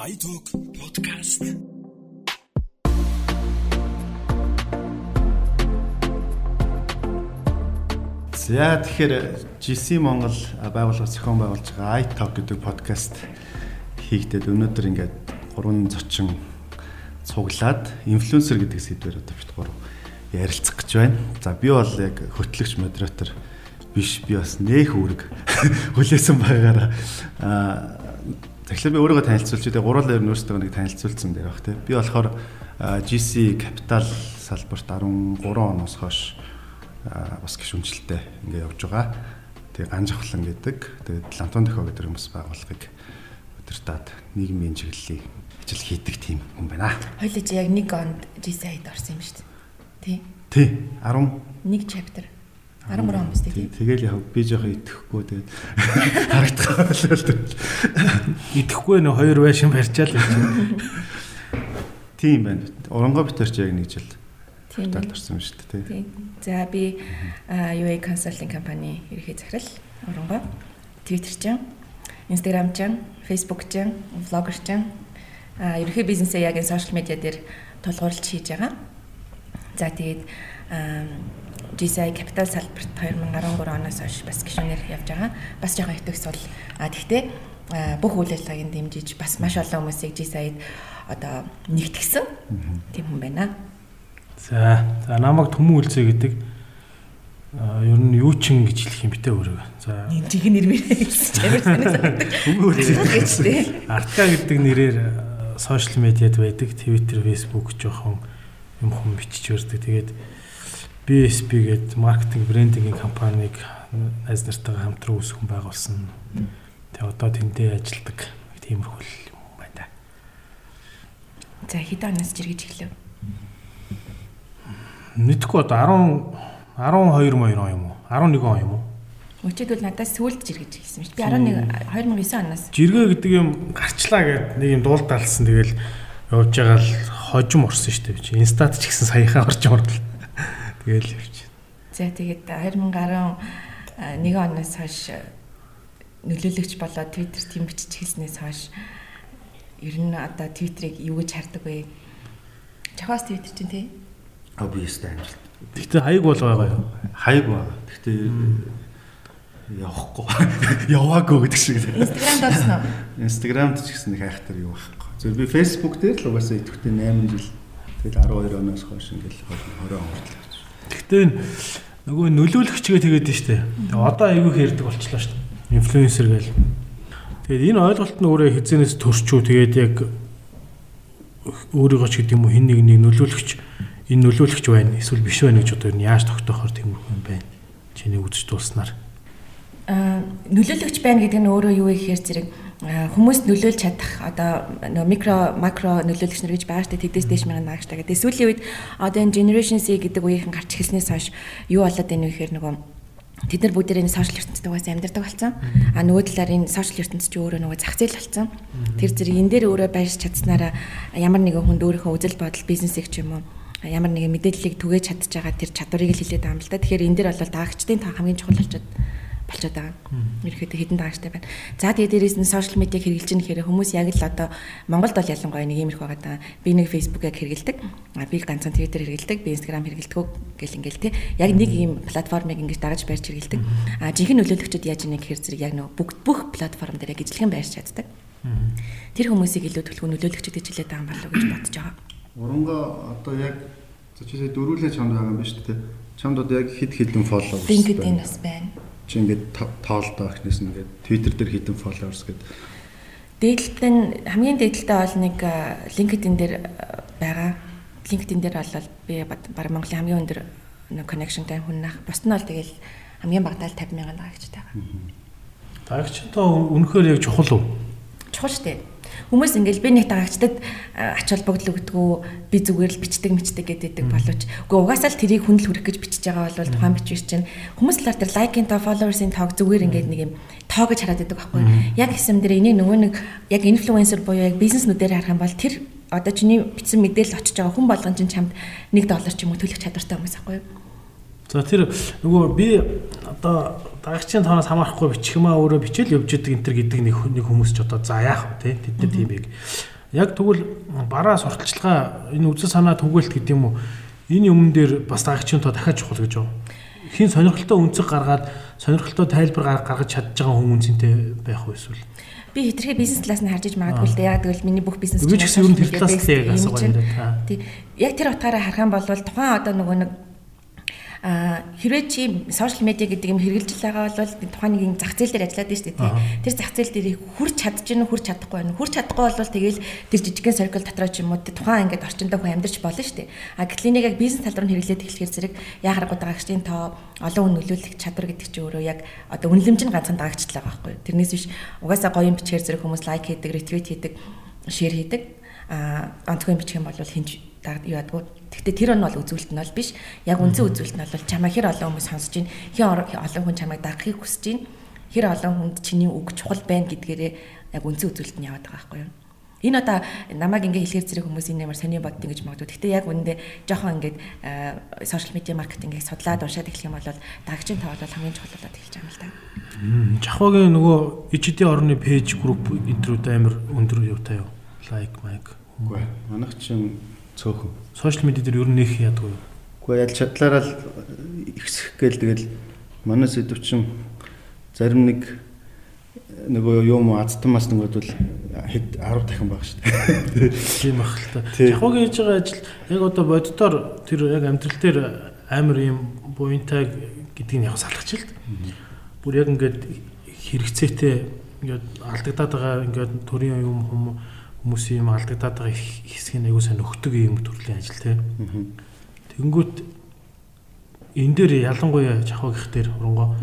iTalk podcast. За тэгэхээр GC Монгол байгууллага зохион байгуулж байгаа iTalk гэдэг подкаст хийгдээд өнөөдөр ингээд гурван зочин цуглаад инфлюенсер гэдэг сэдвээр одоо бит гурав ярилцах гэж байна. За би бол яг хөтлөгч модератор биш би бас нээх үүрэг хүлээсэн байгаараа аа тэгэхээр би өөрийгөө танилцуулж тэгээ гурван өөрсдөө нэг танилцуулсан дээр баг тий. Би болохоор GC Capital салбарт 13 оноос хойш бас гişүнчлэлтэй ингээ явж байгаа. Тэгээ ганж авхлан гэдэг. Тэгээд Лантон дохио гэдэг хүмүүс байгууллагыг удирдаад нийгмийн чиглэлийн ажил хийдэг тийм хүн байна. Хоёул чи яг нэг онд GSI-д орсон юм шүү дээ. Тий. Тий. 10 Нэг chapter. 13 он биз дээ. Тэгэл яг би жоохон итгэхгүй тэгээд харагдах байлаа л дээ. идэхгүй нөө хоёр байшин барьчаал чинь. Тийм байна. Оронгоо битэрч яг нэг жил Тийм. тал орсон юм шүү дээ. тий. Тий. За би UA consulting компани ерхий захирал оронгоо Twitter ч, Instagram ч, Facebook ч, vlogger ч а ерхий бизнесээ яг энэ сошиал медиа дээр тулгуурлаж хийж байгаа. За тэгээд GSI Capital салбарт 2013 оноос хойш бас гишүүнээр явж байгаа. Бас жоохон итгэвс бол а тэгтээ бүх үйл ажиллагааг дэмжиж бас маш олон хүмүүсийг GSI-д одоо нэгтгсэн тийм хүн байна. За за намайг төмөн үлцээ гэдэг ер нь юу чин гэж хэлэх юм битээ өөрөө. За хэлсэн чамд санагдав. Хүмүүст Артка гэдэг нэрээр сошиал медиад байдаг. Twitter, Facebook жоохон юм хүм бичиж өрдөг. Тэгээд BSP гэдэг маркетинг брендингийн компанийг найз нартайгаа хамтран үүсгэн байгуулсан. Тэгээ одоо тэндээ ажилладаг тиймэрхүү юм байна. За хэдэн оноос жиргэж эхлэв? Мэдхгүй одоо 10 12 моёр он юм уу? 11 он юм уу? Өчигд бол надаас сүулт жиргэж хэлсэн шүү. Би 11 2009 оноос Жиргээ гэдэг юм гарчлаа гэдэг нэг юм дуулдаалсан тэгэл явж байгаа л хожим орсон шүү дээ. Инстат ч гэсэн саяхан орж ордол. Тэгэл явж. за тэгээд 2011 оноос хойш нөлөөлөгч болоод Twitter тийм бичиж хэлснээс хойш ер нь одоо Twitter-ыг юу гэж хардаг вэ? Жохоос Twitter чинь тий? Obvious амжилт. Гэтэ хаяг бол байгаа юу? Хайг байгаа. Гэхдээ явахгүй. Яваагүй гэдэг шиг. Instagram дорсон уу? Instagram-д ч гэсэн их айхтар юу байхгүй. Зөв би Facebook дээр л угаасаа идэвхтэй 8 жил тэгэл 12 оноос хойш ингээл 20 он хүртэл энэ нөгөө нөлөөлөгчгээ тэгээд нь штэ. Тэгээ одоо айгүй хэрдэг болчлоо штэ. Инфлюенсер гээл. Тэгээд энэ ойлголт нь өөрөө хизэнээс төрчүү тэгээд яг өөрийгөө ч гэдэг юм уу хин нэг нэг нөлөөлөгч энэ нөлөөлөгч байна эсвэл биш байна гэж одоо нь яаж тогтоохоор тиймэрхүү юм байна. Чиний үзэж дуулснаар. Аа нөлөөлөгч байна гэдэг нь өөрөө юу вэ гэхээр зэрэг хүмүүст нөлөөлж чадах одоо нөө микро макро нөлөөлөгч нар гэж байгаа штэ тэдээс дээш мянга наагч та. Тэгээ сүүлийн үед одоо энэ generation Z гэдэг үеийнхэн гарч эхэлснээс хойш юу болоод байна вэ гэхээр нөгөө Тэд нар бүгд энэ сошиал ертөнцид амьдардаг болсон. А нөгөө талаар энэ сошиал ертөнцид ч өөрөө нөгөө зах зээл болсон. Тэр зэрэг энэ дээр өөрөө байрч чадсанараа ямар нэгэн хүнд өөрийнхөө үзэл бодол бизнесийг ч юм уу ямар нэгэн мэдээллийг түгээж чадж байгаа тэр чадварыг л хилээд байгаа юм л да. Тэгэхээр энэ дээр бол даагчдын тоо хамгийн чухал болчиход болчиход байгаа. Ерөөхдөө хідэн даагчтай байна. За тэгээ дээрээс нь сошиал медиаг хэрэгжилж хэрэг хүмүүс яг л одоо Монголд бол ялангуяа нэг иймэрхүү байгаа даа. Би нэг фейсбુકыг хэрэгэлдэг. А би ганцхан твиттер хэрэгэлдэг. Би инстаграм хэрэгэлдэг гэл ингээл тий. Яг нэг ийм платформыг ингэж дараж барьж хэрэгэлдэг. А жинхэнэ нөлөөлөгчд яаж нэг хэр зэрэг яг нөгөө бүгд бүх платформ дээр яг ижлэхэн байрч чаддаг. Тэр хүмүүсийг илүү төлхөө нөлөөлөгчд хилээд байгаа юм болов уу гэж бодож байгаа. Уранга одоо яг сая дөрүүлээ чамд байгаа юм ба шүү дээ. Чамд одоо яг хэд хэдэн followers LinkedIn бас байна. Чи ингээд то- тоолдоо ихнээс нь ингээд Twitter дээр хэдэн followers гэдэг. Дээдлэлтэй нь хамгийн дээдлэлтэй бол нэг э, LinkedIn дээр э, байгаа. LinkedIn дээр бол би баг Монголын хамгийн өндөр нэг connectionтай хүн нах. Бус нь бол тэгэл хамгийн багтаал 50 мянган дагагчтай байгаа. Дагчтай үнэхээр яг чухал уу? Чухал штэ. Хүмүүс ингээл би нэг дагагчдад ач холбогдол өгдөггүй би зүгээр л бичдэг мичдэг гэдэг боловч. Үгүй угаасаа л тэрийг хүндэл хүрэх гэж бичиж байгаа бол тухайн бичвэр чинь хүмүүс талаар тэр лайкын тоо фолловерсийн тоог зүгээр ингээд нэг юм тоо гэж хараад байдаг байхгүй. Яг хэсэм дээр энийг нөгөө нэг яг инфлюенсер буюу яг бизнеснүүдээр харах юм бол тэр одоо чиний бичсэн мэдээлэл очиж байгаа хүн болгон чинь чамд 1 доллар ч юм уу төлөх чадвартай хүмүүс байхгүй юу За тэр нөгөө би одоо дагагчийн тоноос хамаарахгүй бичих юмаа өөрөө бичээл явж идэг энэ төр гэдэг нэг хүмүүс ч одоо за яах вэ те тэд нар тийм яг Яг тэгвэл бараа сурталчилгаа энэ үзэл санаа түгээлт гэдэг юм уу? Энэ өмнө дээр бас дагагчийн тоо дахиад чухал гэж байна. Хин сонирхолтой үнцэг гаргаад сонирхолтой тайлбар гаргаж чадж байгаа хүн үнцэнтэй байх уу эсвэл би хитрхи бизнес талаас нь харж иж магадгүй л дээ. Яг тэгвэл миний бүх бизнес чинь гэсэн юм тэр талаас нь яг асуугаа яриад та. Тий. Яг тэр утгаараа харах юм бол тухайн одоо нөгөө нэг хэрвээ чи сошиал медиа гэдэг юм хэрэгжилж байгаа бол тухайн нэг зах зээл дээр ажиллаад шүү дээ тий. Тэр зах зээл дээр хүрч чадж гин хүрч чадахгүй байна. Хүрч чадахгүй бол тэгэл тэр жижигхэн circle дотроо ч юм уу тухайн ингээд орчиндөө хүн амьдарч болно шүү дээ. А гэтэл нэг яг бизнес тал руу хэрэглээд эхлэхээр зэрэг яхаар гоо дагагчдын тоо олон хүн нөлөөлөх чадвар гэдэг чинь өөрөө яг одоо үнэлэмж нь ганцхан дагагчлаа байхгүй. Тэрнээс биш угаасаа гоё юм бичгээр зэрэг хүмүүс лайк хийдэг, ретвит хийдэг, шеэр хийдэг. А онцгой бичих юм бол хинж юу ядгүй. Гэхдээ тэр нь бол үзүүлэлт нь бол биш. Яг үндсэн үзүүлэлт нь бол чамаа хэр олон хүмүүс сонсож байна. Хин олон хүн чамайг дагахыг хүсэж байна. Хэр олон хүнд чиний үг чухал байна гэдгээрээ яг үндсэн үзүүлэлт нь яваад байгаа байхгүй юу? Энэ одоо намайг ингээ хэлэхэр зэрэг хүмүүс энэ ямар сони боддог гэж магадгүй. Гэхдээ яг үүндээ жоохон ингээд сошиал медиа маркетингийг судлаад уншаад эхлэх юм бол дагчийн тав бол хамгийн чухал болоод эхэлж байгаа юм л та. Жахвагийн нөгөө ичдийн орны пэйж групп энтрүүд амар өндөр юутай юу? Лайк, майк. Үгүй. Манайх чинь цөөхөн. Сошиал медиа дээр ер нь нэх ядгүй. Үгүй ял чадлаараа л ихсэх гээл тэгэл манай сэдв чинь зарим нэг нөгөө юм аздамаас нөгөөд бол хэд 10 дахин баг шүү дээ. Тийм ах л та. Жахвагийн хийж байгаа ажил яг одоо боддоор тэр яг амьдрал дээр амар юм буянтай гэдгийг яг салгаж л. Бүр яг ингээд хэрэгцээтэй ингээд алдагдаад байгаа ингээд төрийн юм хүмүүс хүмүүсийн юм алдагдаад байгаа хэсгийг аягүй сайн өгдөг юм төрлийн ажил те. Тэнгүүт энэ дээр ялангуяа жахвагийнх дээр хурангоо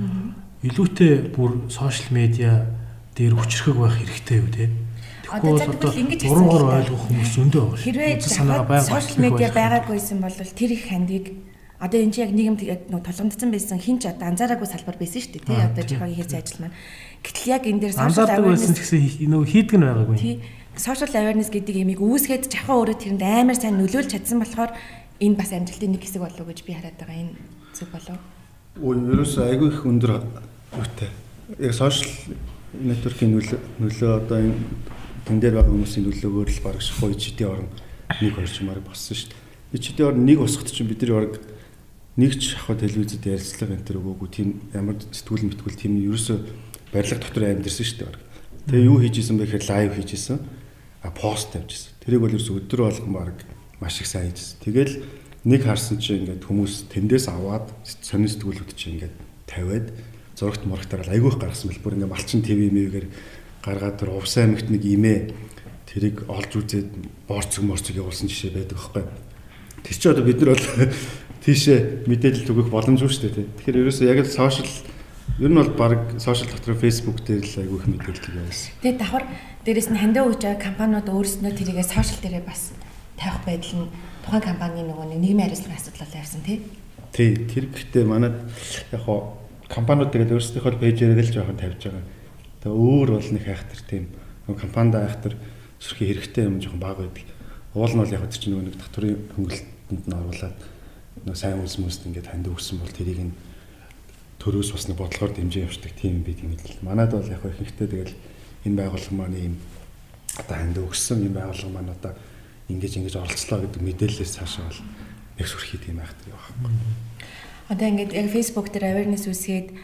илүүтэй бүр сошиал медиа дээр хүчрхэг байх хэрэгтэй юу те. Одоо одоо ингэж буруугаар ойлгох хүмүүс зөндөө байгаа. Хэрвээ сошиал медиа байгаагүйсэн бол тэр их хандыг одоо энэ чинь яг нийгэмд яг нөө толгомдсон байсан хинч одоо анзаараагүй салбар байсан шүү дээ тий одоо жихагийн хэрэг ажил маань гэтэл яг энэ дээр сошиал авиарнаас байсан гэсэн нөгөө хийдэг нь байгаагүй. Тий social awareness гэдэг ямиг үүсгээд жахаа өөрөө тэрэнд амар сайн нөлөөлж чадсан болохоор энэ бас амжилтын нэг хэсэг болов уу гэж би хараад байгаа энэ зүг болов. Өө ерөөсөө айгүй их өндөр үүтэй. Яг social network-ийн нөлөө нөлөө одоо энэ тэн дээр байгаа хүмүүсийн нөлөөгөөр л баг шахуу ичдийн орн нэг марыг болсон шүү дээ. Ичдийн орн нэг босгот чинь бидний баг нэг ч шахуу телевизэд ярилцлага энэ төр өгөөгүй тийм ямар сэтгүүл мэтгүүл тийм ерөөсөө барилга дотор амьдэрсэн шүү дээ. Тэгээ юу хийж исэн бэ гэхээр лайв хийж исэн пост тавьжсэн. Тэрийг бол ерөөс өдөр болгон баг маш их сайн хийжсэн. Тэгэл нэг харсан чинь ингээд хүмүүс тэндээс аваад сонин сэтгүүлүүд чинь ингээд тавиад зурагт мурагтаар айгүйх гаргасан бэл бүр ингээд малчин ТV мэвээр гаргаад тэр увс аймагт нэг имээ тэрийг олж үзээд борцог морцог явуулсан жишээ байдаг байхгүй. Тэр чинь одоо бид нар бол тийшээ мэдээлэл түгэх боломжгүй шүү дээ. Тэгэхээр ерөөсөө яг л сошиал ер нь бол баг сошиал дотор Facebook дээр л айгүйх мэдээлэл явуулсан. Тэгээ давхар Дээрэс нь хандаа үүж байгаа компаниуд өөрсдөө тэрийгэ сошиал дээрээ бас тавих байдал нь тухайн компанийн нөгөө нэг нийгмийн хариуцлагын асуудлаар явсан тий. Тий, тэр гэхдээ манад яг хоо компаниуд тэгээд өөрсдийнхөө пэйжээр л жоохон тавьж байгаа. Тэгээ өөр бол нэг хайхтар тийм компанид хайхтар сөрхий хэрэгтэй юм жоохон бага байдаг. Уул нь бол яг ч нөгөө нэг татврын хөнгөлөлтөнд нь оруулаад нөгөө сайн үс хүмүүст ингээд ханд өгсөн бол тэрийг нь төрөөс бас нэг бодлогоор дэмжиж явуулдаг тийм бид юм л. Манад бол яг ихэнхдээ тэгэл энэ байгууллага маань ийм одоо ханд өгсөн энэ байгууллага маань одоо ингэж ингэж оролцлоо гэдэг мэдээлэлээс цаашаа бол нэг сүрхий тийм айхдаг байгаа юм. Одоо ингээд яг Facebook дээр awareness үсгээд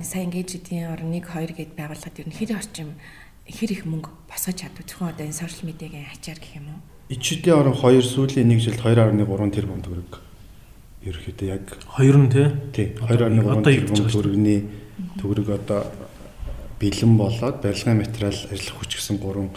сая ингэж эдийн орн 1 2 гэд байгууллагад ер нь хэр орчим хэр их мөнгө босгож чаддаг зөвхөн одоо энэ сошиал медиагийн ачаар гэх юм уу? Ичдийн орн 2 сүүлийн 1 жилд 2.3 тэрбум төгрөг ерөөхдөө яг 2 нь тий 2.3 тэрбум төгрөгийн төгрөг одоо бэлэн болоод барилгын материал ажиллах хүч гэсэн гурван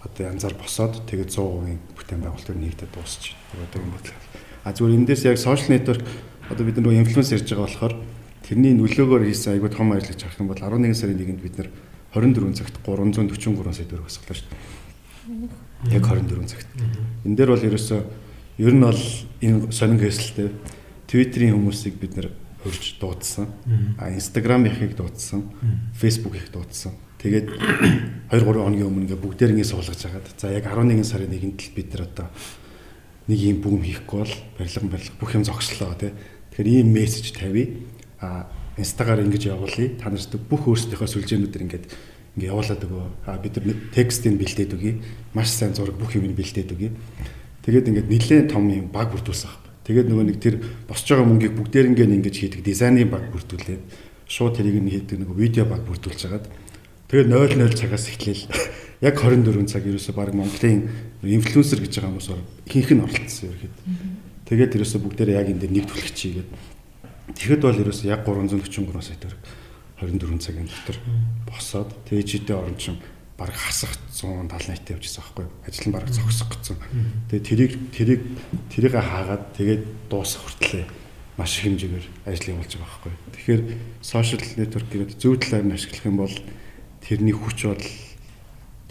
одоо янзаар босоод тэгээд 100% бүтээн байгуулалт нэгдээд дуусч одоо юм бодлоо. А зүгээр эндээс яг social network одоо бид нөгөө инфлюенс ярьж байгаа болохоор тэрний нөлөөгөөр хийсэн айгүй том ажил гэж харах юм бол 11 сарын 1-нд бид нэр 24 цагт 343 сая төгрөг өсгөлөө шүү дээ. Яг 24 цагт. Энэ дээр бол ерөөсөө ер нь бол энэ сонин хэсэлтэй Twitter-ийн хүмүүсийг бид нэр хөрж дуудсан. А Instagram ихийг дуудсан. Facebook их дуудсан. Тэгээд 2 3 хоногийн өмнө ингээ бүгдээр ингээ суулгаж хагаад за яг 11 сарын 1-нд л бид нар одоо нэг юм бүгм хийхгүй бол барилга барилга бүх юм зогслоо тий. Тэгэхээр ийм мессеж тавья. А инстагаар ингэж явуулъя. Та нарт бүх өөрсдийнхөө сүлжээнүүдээр ингээд ингээ явуулаад өгөө. А бид нар текстийг бэлдээд өгье. Маш сайн зураг бүх юмыг бэлдээд өгье. Тэгээд ингээд нэлээд том юм баг бүрдүүлсэн баг. Тэгээд нөгөө нэг тэр босч байгаа мөнгийг бүгдээр ингээ ингэж хийдэг дизайны баг бүрдүүлээд шууд тэрийг нь хийдэг нөгөө видео баг бүрдүүлж хагаад. Тэгээд 00 цагаас эхлээл. Яг 24 цаг ерөөсө баг Монголын инфлюенсер гэж байгаа хүмүүс ихэнх нь оролцсон ерөөд. Тэгээд ерөөсө бүгдээр яг энэ дээр нэг түлхэж чийгээд тэгэхэд бол ерөөсө яг 343 сая төгрөг 24 цагийн дотор босоод тээжидээ орончин баг хасах 170 80 явчихсан байхгүй ажил нь баг зогсох гэсэн. Тэгээ тэрийг тэрийг тэрийг хаагаад тэгээд дуусах хүртлээ маш их хэмжээгээр ажил явуулж байгаа байхгүй. Тэгэхээр social network гэдэг зөв талаар нь ашиглах юм бол тэрний хүч бол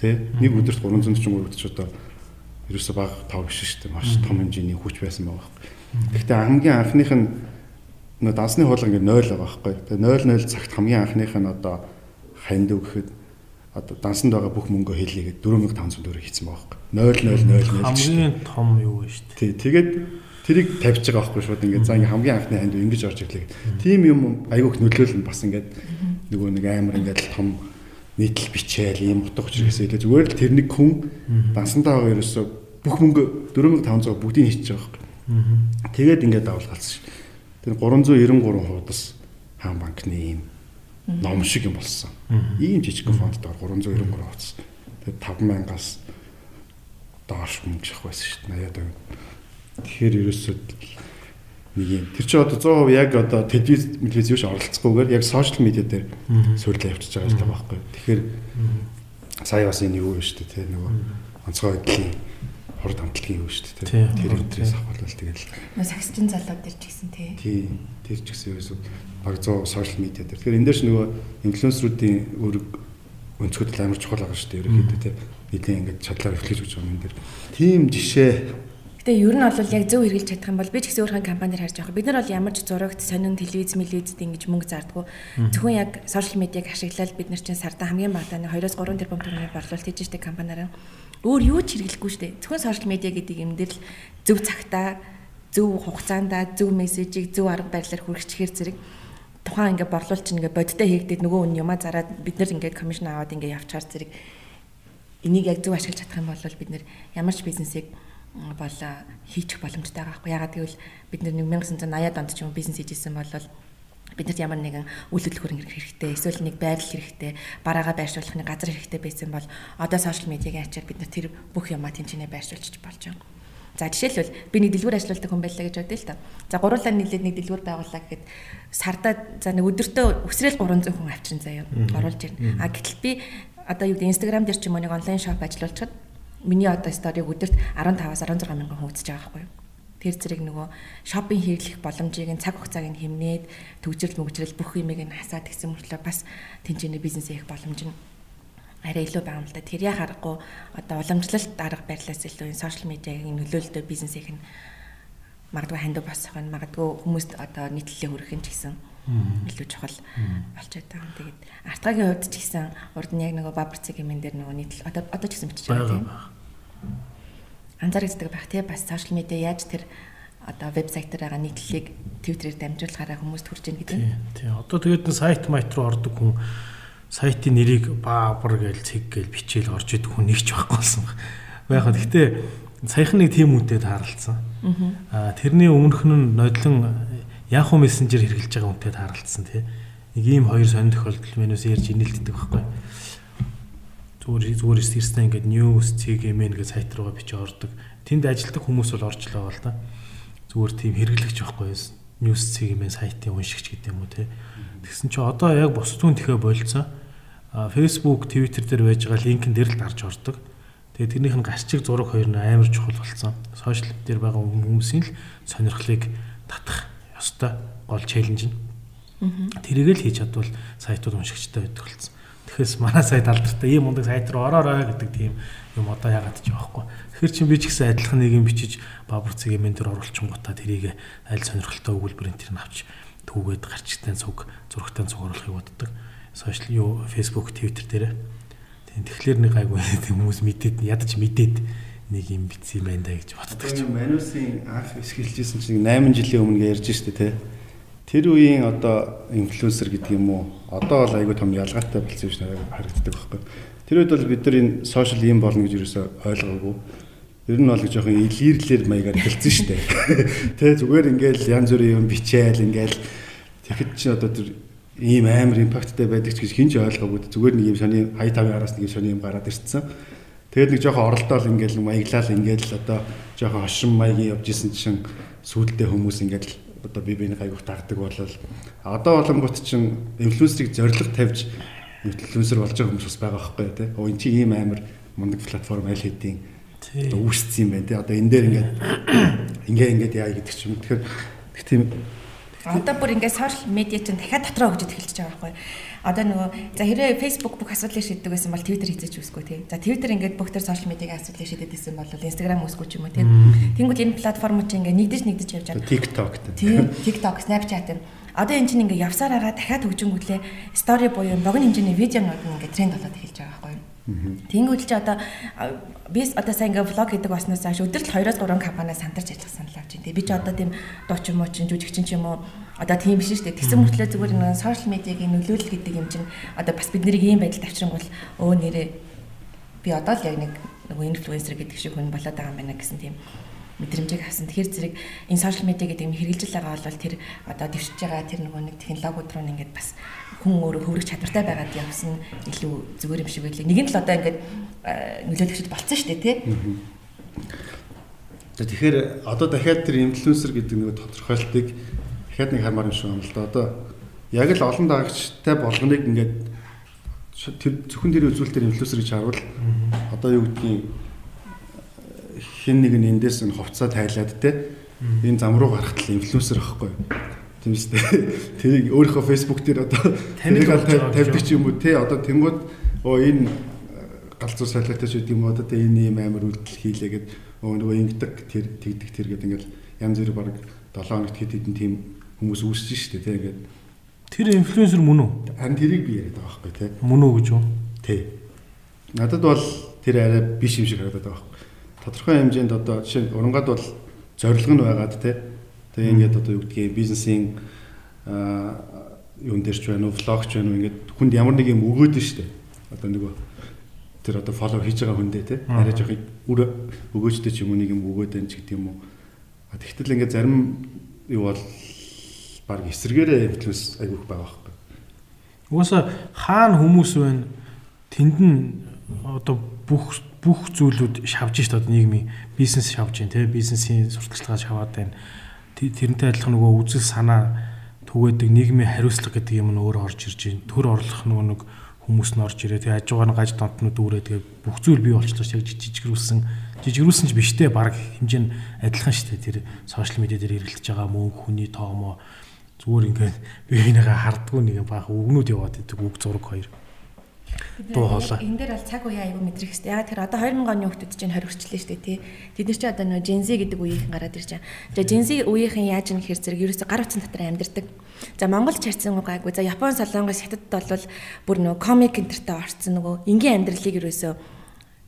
Тэ нэг өдөрт 343 гэж одоо ерөөсө баг тав биш шүү дээ. Маш том хэмжээний хүч байсан байгаа байхгүй. Гэхдээ хамгийн анхных нь нөө дансны хуулга ингээд 0 байгаа байхгүй. Тэгээ 0 0 цагт хамгийн анхных нь одоо хандив гэхэд одоо дансанд байгаа бүх мөнгөө хэлийгээд 4500 төгрөг хийсэн байгаа байхгүй. 0 0 0 0 хамгийн том юу вэ шүү дээ. Тий, тэгээд тэрийг тавьж байгаа байхгүй шууд ингээд за ингээд хамгийн анхны хандив ингэж орж ирлээ. Тим юм айгүйх нөлөөлөл бас ингээд нөгөө нэг амар ингээд том нийтлэл бичээл ийм утга учирээс илүү зүгээр л тэр нэг хүн дансантаа байгаа ерөөсөө бүх мөнгө 4500 бүгдийг хийчихэж байгаа байхгүй. Тэгээд ингээд давалгалсан ш. Тэр 393 хуудас хаан банкны ийм ном шиг юм болсон. Ийм жижиг фондтоор 393 хуудас. Тэгээд 5000-аас доош мөнгө шах байсан ш. 80 тав. Тэгэхээр ерөөсөө нэг юм. Тэр чинь одоо 100% яг одоо телевиз телевиз юуш оролцохгүйгээр яг сошиал медиа дээр суйрлаа явчихж байгаа юм байхгүй. Тэгэхээр сая бас энэ юу вэ шүү дээ тий нөгөө онцгой байдлын хурд амтлагын юу шүү дээ тий. Тэр өндрээс авахвал тэгэл. Сагсчин залууд ирж гисэн тий. Тий. Тэр ч гэсэн ерөөсөө баг 100 сошиал медиа дээр. Тэгэхээр энэ дээр ч нөгөө инфлюенсеруудын үүрэг өнцгөдөл амар чухал байгаа шүү дээ. Ерөөхдөө тий. Нийтээ ингээд чадлаар эхлэж өгч байгаа юм дээр. Тим жишээ Гэтэ ер нь бол яг зөв хэрэгжилж чадах юм бол би ч гэсэн өөрхөн компанид харж байгаа. Бид нар бол ямар ч зурагт сонин телевиз, телевизэд ингэж мөнгө зардггүй. Зөвхөн яг сошиал медиаг ашиглаад бид нар чинь сарда хамгийн багадаа 2-3 тэрбум төгрөгийн борлуулалт хийж штэ компаниараа. Өөр юу ч хэрэглэхгүй штэ. Зөвхөн сошиал медиа гэдэг юм дээр л зөв цагтаа, зөв хугацаанда, зөв мессежийг зөв арга барилаар хүргэчихээр зэрэг тухайн ингээ борлуулалт чинь ингээ бодтой хийгдээд нөгөө хүн юмаа зараад бид нар ингээ комисшн аваад ингээ явчихаар зэрэг энийг яг зөв ашиглаж чадах юм бол бид нар ямар ч бизнесийг бол хийчих боломжтой байгаа байхгүй ягаад гэвэл бид нэг 1980-ад онд ч юм бизнес хийжсэн бол биднэрт ямар нэгэн үйл хөдлөх хэрэгтэй эсвэл нэг байрлал хэрэгтэй бараагаа байршуулах нэг газар хэрэгтэй байсан бол одоо сошиал медиагийн ачаар бид нар тэр бүх юмаа тэнцэнэ байршуулчих болж байгаа. За жишээлбэл би нэг дэлгүүр ажилладаг хүн байлаа гэж бодъё л та. За гуруулаа нийлээд нэг дэлгүүр байгууллаа гэхэд сардаа за нэг өдөртөө өсрэл 300 хүн авчирсан заяа оруулж ирнэ. А гэтэл би одоо юу гэдэг Instagram дээр ч юм уу нэг онлайн шоп ажиллуулчихад Миний одоо сториг өдөрт 15-аас 16 мянган хөгжиж байгаа байхгүй юу? Тэр зэрэг нөгөө шопинг хийх боломжийг нь цаг хугацааг нь хэмнээд төгжрөл мөгжрөл бүх юмыг нь хасаад гэсэн мөртлөө бас тэнцэнэ бизнес хийх боломж нь арай илүү байгаа юм л да. Тэр яа харахгүй одоо уламжлалт арга барилаас илүү энэ сошиал медиагийн нөлөөлөлтөд бизнес хийх нь магадгүй хандив босох нь магадгүй хүмүүст одоо нийтлэлээ хүргэх нь ч гэсэн илүү чухал болчиход байгаа юм. Тэгээд артгагийн хувьд ч гэсэн урд нь яг нөгөө бабарцэг юмэн дээр нөгөө нийтлэл одоо одоо ч гэсэн бичиж байгаа тийм. Анзаарэгддэг байх тийм бас сошиал медиа яаж тэр одоо вебсайтаар байгаа нийтлэлийг твиттерээр дамжуулахаараа хүмүүст хүрч ийн гэдэг. Тийм. Одоо тэгээд сайт майт руу ордог хүн сайтын нэрийг баабар гээл цэг гээл бичээл орж идэх хүн нэгч байхгүй болсон. Байхад гэхдээ саяхан нэг тийм үнтэй тааралцсан. Аа тэрний өмнөх нь нодлон Yahoo Messenger хэрэглэж байгаа хүнтэй тааралцсан тий. Нэг ийм хоёр сонир тохиолдол менюс ярьж инээлддэг байхгүй. Зүгээр зүгээр ирсэн ингээд news, CGMN гэж сайт руугаа бичиж ордог. Тэнд ажилтдаг хүмүүс бол орж л байгаа л да. Зүгээр тийм хэрэглэгч байхгүй? News, CGMN сайтын уншигч гэдэг юм уу тий. Тэгсэн чи одоо яг бус түн тэхэ болцсон. Facebook, Twitter дээр байж байгаа линкэн дээр л дарж ордог. Тэгээ тэрнийх нь гачиг зураг хоёр нь амар чухал болсон. Сошиал дээр байгаа хүмүүсийн л сонирхлыг татах ёстой гол челленж нь. Тэрийг л хийж чадвал сайтууд уншигчтай байдаг болсон. Тэгэхээр манай сайт алдартай ийм мундаг сайт руу ороорой гэдэг тийм юм одоо яагаад ч байхгүй. Тэгэхээр чи би ч гэсэн адилхан нэг юм бичиж бабар цэг юм дээр оруулчихгоотаа тэрийг аль сонирхолтой өгүүлбэрийн тэр нь авч түүгээд гарчтай цуг зурагтай цуг оруулахыг боддог. Сошиал юу Facebook, Twitter дээр. Тийм тэгэхээр нэг гайгүй хүмүүс мэдээд ядаж мэдээд нэг юм битсэн юм байна да гэж боддог ч. Манусын анх эсгэлжсэн чинь 8 жилийн өмнө ярьж штэ те. тэр үеийн одоо инфлюенсер гэдэг юм уу одоо бол айгүй том ялгаатай болсон юм шиг харагддаг байхгүй. Тэр үед бол бид нар энэ сошиал юм болно гэж юусоо ойлгоогүй. Ер нь бол жоохон илэрлэр маягаар хэлсэн дээ. Тэ зүгээр ингээл янз бүрийн юм бичээл ингээл тэгэхэд чи одоо тэр ийм амар импакттай байдаг ч гэж хинч ойлгоогүй зүгээр нэг юм сони хай тавын араас нэг юм сони юм гараад ирсэн. Тэгээд нэг жоохон оролдоол ингээл маяглал ингээл одоо жоохон хошин маягийн явж исэн чинь сүйдэлтэй хүмүүс ингээл одоо би биений гайвах тагдаг болол одоо болонгууд чинь инфлюенсерийг зориг тавьж инфлюенсер болж байгаа хүмүүс бас байгаа байхгүй тий. Оо эн чи ийм амар мундаг платформ аль хэдийн одоо үүссэн юм байна тий. Одоо энэ дээр ингээд ингээ ингээд яа гэдэг ч юм. Тэгэхээр тийм Одоо бүр ингээд сошиал медиа чинь дахиад дотроо хөгжиж эхэлж байгаа байхгүй. Одоо нөгөө за хэрвээ Facebook бүх асуудлыг шийддэг байсан бол Twitter хийж үсгүй тий. За Twitter ингээд бүх төр сошиал медиагийн асуудлыг шийдэд байсан бол Instagram үсгүй ч юм уу тий. Тэнгүүд энэ платформ чинь ингээд нэгдэж нэгдэж явж байгаа. TikTok тий. TikTok, Snapchat Одоо энэ чинь ингээд явсаар агаа дахиад хөгжингүүтлээ story буюу богино хэмжээний видеонууд ингээд тренд болоод эхэлж байгаа байхгүй. Тэнгүүд чи одоо би одоо сайн ингээ влог хийдэг баснаас хойш өдөрт 2-3 компаниас хамтарч ажиллах санал авч байна. Би ч одоо тийм дуучин муучин жүжигчин ч юм уу одоо тийм биш шүү дээ. Тэгсэн мөртлөө зүгээр нэг сошиал медиагийн нөлөөлөл гэдэг юм чинь одоо бас бид нарыг ийм байдалд авчран бол өө нэрээ би одоо л яг нэг нөгөө инфлюенсер гэдэг шиг хүн болоод байгаа юм байна гэсэн тийм мэдрэмжийг авсан. Тэгэхээр зэрэг энэ сошиал медиа гэдэг юм хэрэгжилж байгаа бол тэр одоо дэвшиж байгаа тэр нөгөө нэг технологиуд руу ингээд бас хүн өөрөө хөврөх чадвартай байгаад явсан илүү зүгээр юм шиг байлээ. Нэг нь л одоо ингээд нөлөөлөгчд болцсон шүү дээ тий. За тэгэхээр одоо дахиад тэр инфлюенсер гэдэг нэг тодорхойлтыг дахиад нэг хармаар юм шиг байна л да. Одоо яг л олон дагагчтай болгоныг ингээд тэр зөвхөн тэр үзүүлэлтээр инфлюенсер гэж харуул одоо юу гэдгийг хин нэг нь эндээс нь хувцас тайлаад те энэ зам руу гарахад л инфлюенсер байхгүй тийм үстэй тэрийг өөрийнхөө Facebook дээр одоо таныг тавьдаг ч юм уу? Те одоо тэнгууд оо энэ галзуу солиотой ч гэдэг юм одоо те энэ юм амар үйлдэл хийлээ гэд нөгөө ингэдэг тэр тэгдэг тэр гэдэг ингээл янз бүр баг 7 хоногт хэд хэдэн тийм хүмүүс үүсэж штэ те ингээд. Тэр инфлюенсер мөн үү? Харин тэрийг би яриад байгаа байхгүй те мөн үү гэж үү тий. Надад бол тэр арай биш юм шиг харагдаад байгаа байхгүй. Тодорхой хэмжээнд одоо жишээ нь урангад бол зорилго нь байгаад те тэгээ ингээд одоо юу гэдгийг бизнесийн юун дээр ч байна уу влогч байна уу ингээд хүнд ямар нэг юм өгөөд нь штэ. Одоо нөгөө тэр одоо фоллоу хийж байгаа хүндээ те арай жоох үр өгөөжтэй ч юм уу нэг юм өгөөд байна ч гэдэг юм уу. Тэгтэл ингээд зарим юу бол баг эсэргээрээ инфлюенс айгүйх байгаа байхгүй. Угаасаа хаана хүмүүс байна? Тэнд нь одоо бүх бүх зүйлүүд шавж шít одоо нийгмийн бизнес шавж гин те бизнесийн сурталчилгаа шаваад байна. Тэрнтэй адилхан нөгөө үзэл санаа түгээдэг нийгмийн хариуцлага гэдэг юм нь өөр орж ирж байна. Төр орлох нөгөө нэг хүмүүс нь орж ирээ. Тэгээ ажуугаар нь гаж донтнууд үүрээ тэгээ бүх зүйл бий болчихлоо яг жижигрүүлсэн жижигрүүлсэн ч биштэй баг хэмжээ нь адилхан шүү. Тэр сошиал медиа дээр эргэлдэж байгаа мөнгө хүний тоомоо зүгээр ингээд бие бинийгээ хардггүй нэг баг үгнүүд яваад идэг үг зураг хоёр дуу хоолой. Энэ дээр бол цаг үеийн аягүй мэдрэх хэрэгтэй. Яг тэр одоо 2000 оны хүмүүс чинь хоригчлээ шүү дээ тий. Тэд нар чи одоо нөө Gen Z гэдэг үеийнхэн гараад ирж байгаа. За Gen Z үеийнхэн яаж юм гэхээр зэрэг ерөөсө гар утсан дотор амьдэрдэг. За Монгол чарцсан гайгүй. За Япон солонгос хятадд бол бүр нөө комик энтертэй орцсон нөгөө энгийн амьдралыг ерөөсө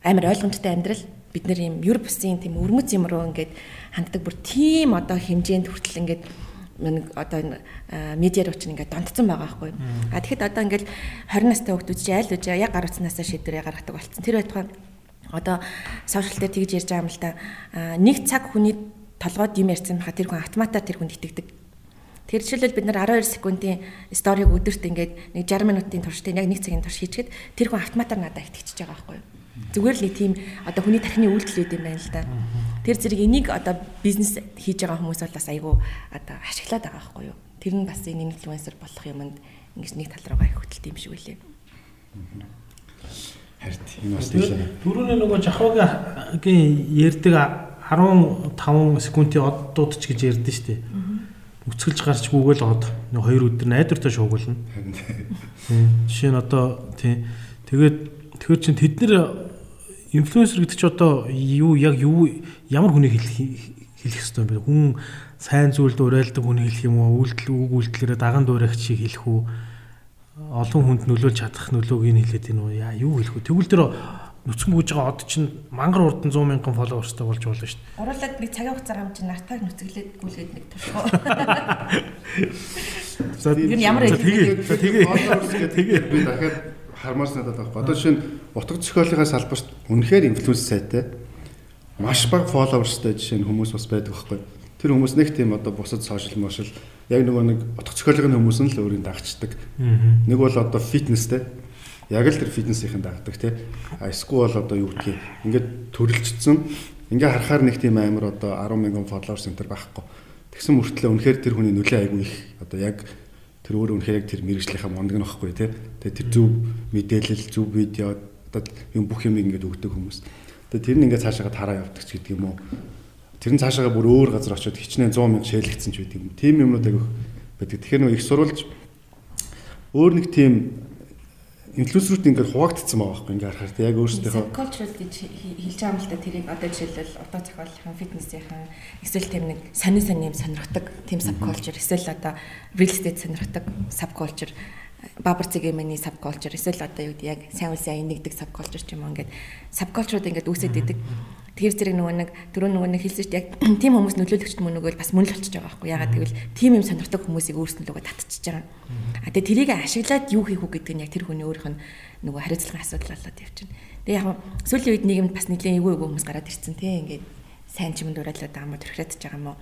амар ойлгомжтой амьдрал бид нэр юм Европ бусын тийм өрмөц юм руу ингээд ханддаг бүр тийм одоо хэмжээнд хүртэл ингээд нэг одоо энэ медиа руу чинь ингээд донтцсон байгаа байхгүй. А тэгэхэд одоо ингээд 20 настай хүмүүс чи айл үжи яг гар утснасаа шийдвэрээ гаргадаг болсон. Тэр байтугай одоо сошиал дээр тэгж ярьж байгаа юм л да. Нэг цаг хүний толгойд юм ярьсан хаа тэр хүн автоматар тэр хүнд итгэдэг. Тэр жишээлбэл бид нар 12 секундын сториг өдөрт ингээд нэг 60 минутын туршид яг 1 цагийн турш хийчихэд тэр хүн автоматар надад итгэчихэж байгаа байхгүй юу? Зүгээр л нэг тийм одоо хүний тархины үйлдэл үүд юм байна л да. Тэр зэрэг энийг одоо бизнес хийж байгаа хүмүүс бол бас айгүй одоо ашиглаад байгаа байхгүй юу? Тэр нь бас энэ инфлюенсер болох юмд ингэж нэг тал руугаа их хөтэлт юм шиг үлээ. Харин энэ бас тийм. Дөрөвний нөгөө жахвагийн ярьдаг 15 секундын од дуудч гэж ярьдэн шүү дээ. Үцгэлж гарч гүгэл од нэг хоёр өдөр найдвартай шуугуулна. Жишээ нь одоо тий тэгээд Тэгэхээр чин тэд нэр инфлюенсер гэдэг чи одоо юу яг юу ямар хүнийг хэлэх хэлэх хэвээр юм бэ? Хүн сайн зүйлд уриалдаг хүнийг хэлэх юм уу? Үйлдэл үг үйлдэлээрээ даган дуурайх чиг хэлэх үү? Олон хүнд нөлөөлж чадах нөлөөг нь хэлээд байна уу? Яа юу хэлэх вэ? Тэгвэл тэр нүцгэн бүүж байгаа од чинь мангар урд нь 100 мянган фолловерстай болж болно шүү дээ. Уруулаад нэг цагийн хугацаа гам чинь нартаг нүцгэлээд гүйлгээд нэг туршгаа. За нь ямар тэгээ за тэгээ тэгээ би дахиад хармаас надад байгаа. Одоо шинэ утга зохиолынхаа салбарт үнэхээр инфлюенс сайтай маш бага фолловерстай жишээ нь хүмүүс бас байдаг байхгүй. Тэр хүмүүс нэг тийм одоо бусад сошиал мошил яг нөгөө нэг утга зохиолын хүмүүс нь л өөрийн дагчдаг. Нэг бол одоо фитнестэй яг л тэр фитнесийн дагдаг тий. А эсвэл одоо юу гэдгийг ингээд төрөлжсөн ингээ харахаар нэг тийм амар одоо 10 мянган фолловерс энэ төр байхгүй. Тэгсэн мөртлөө үнэхээр тэр хүний нөлөө айгүй их одоо яг тэр өөрөө үнэхээр яг тэр мэрэгжлийнхаа мондөг нь байхгүй тий. Тэгээ тэр зөв мэдээлэл, зөв видео одоо юм бүх юм ингээд өгдөг хүмүүс. Тэгээ тэр нь ингээд цаашаа тараа явдаг ч гэдэг юм уу. Тэр нь цаашаа бүр өөр газар очиод хичнээн 100 мянга шээлэгдсэн ч байдаг юм. Тим юмнууд айгүй байдаг. Тэгэхээр нэг их сурвалж өөр нэг тийм инфлюенсерүүд ингээд хуваагдсан байгаа байхгүй ингээд харахаар яг өөрсдийнхөө cultural гэж хэлж байгаа юм л да тэрийг одоо жишээлбэл одоо зохиолынхан фитнесийнхэн эсвэл тийм нэг сонин сонин юм сонирхдаг тийм subculture эсвэл одоо real estate сонирхдаг subculture бабар цэгийн subculture эсвэл одоо юу гэдэг яг сайн үлсэн нэгдэг subculture ч юм уу ингээд subculture-ууд ингээд үүсээд идэг Тэгэхээр зэрэг нөгөө нэг түрүү нөгөө нэг хэлсэн чинь яг тийм хүмүүс нөлөөлөгчд мөн нөгөө бас мөн л болчихж байгаа байхгүй ягаад гэвэл тийм юм сонирхдаг хүмүүсийг өөрснөлөөгөө татчихж байгаа. А тэгээ тэрийг ашиглаад юу хийх үү гэдэг нь яг тэр хүний өөрийнх нь нөгөө хариуцлагын асуудал болоод явчихна. Тэгээ яг сүүлийн үед нийгэмд бас нэлээд эвгүй эвгүй хүмүүс гараад ирсэн тийм ингээд сайн чимэнд уриалаад байгаа юм уу төрхрэтж байгаа юм уу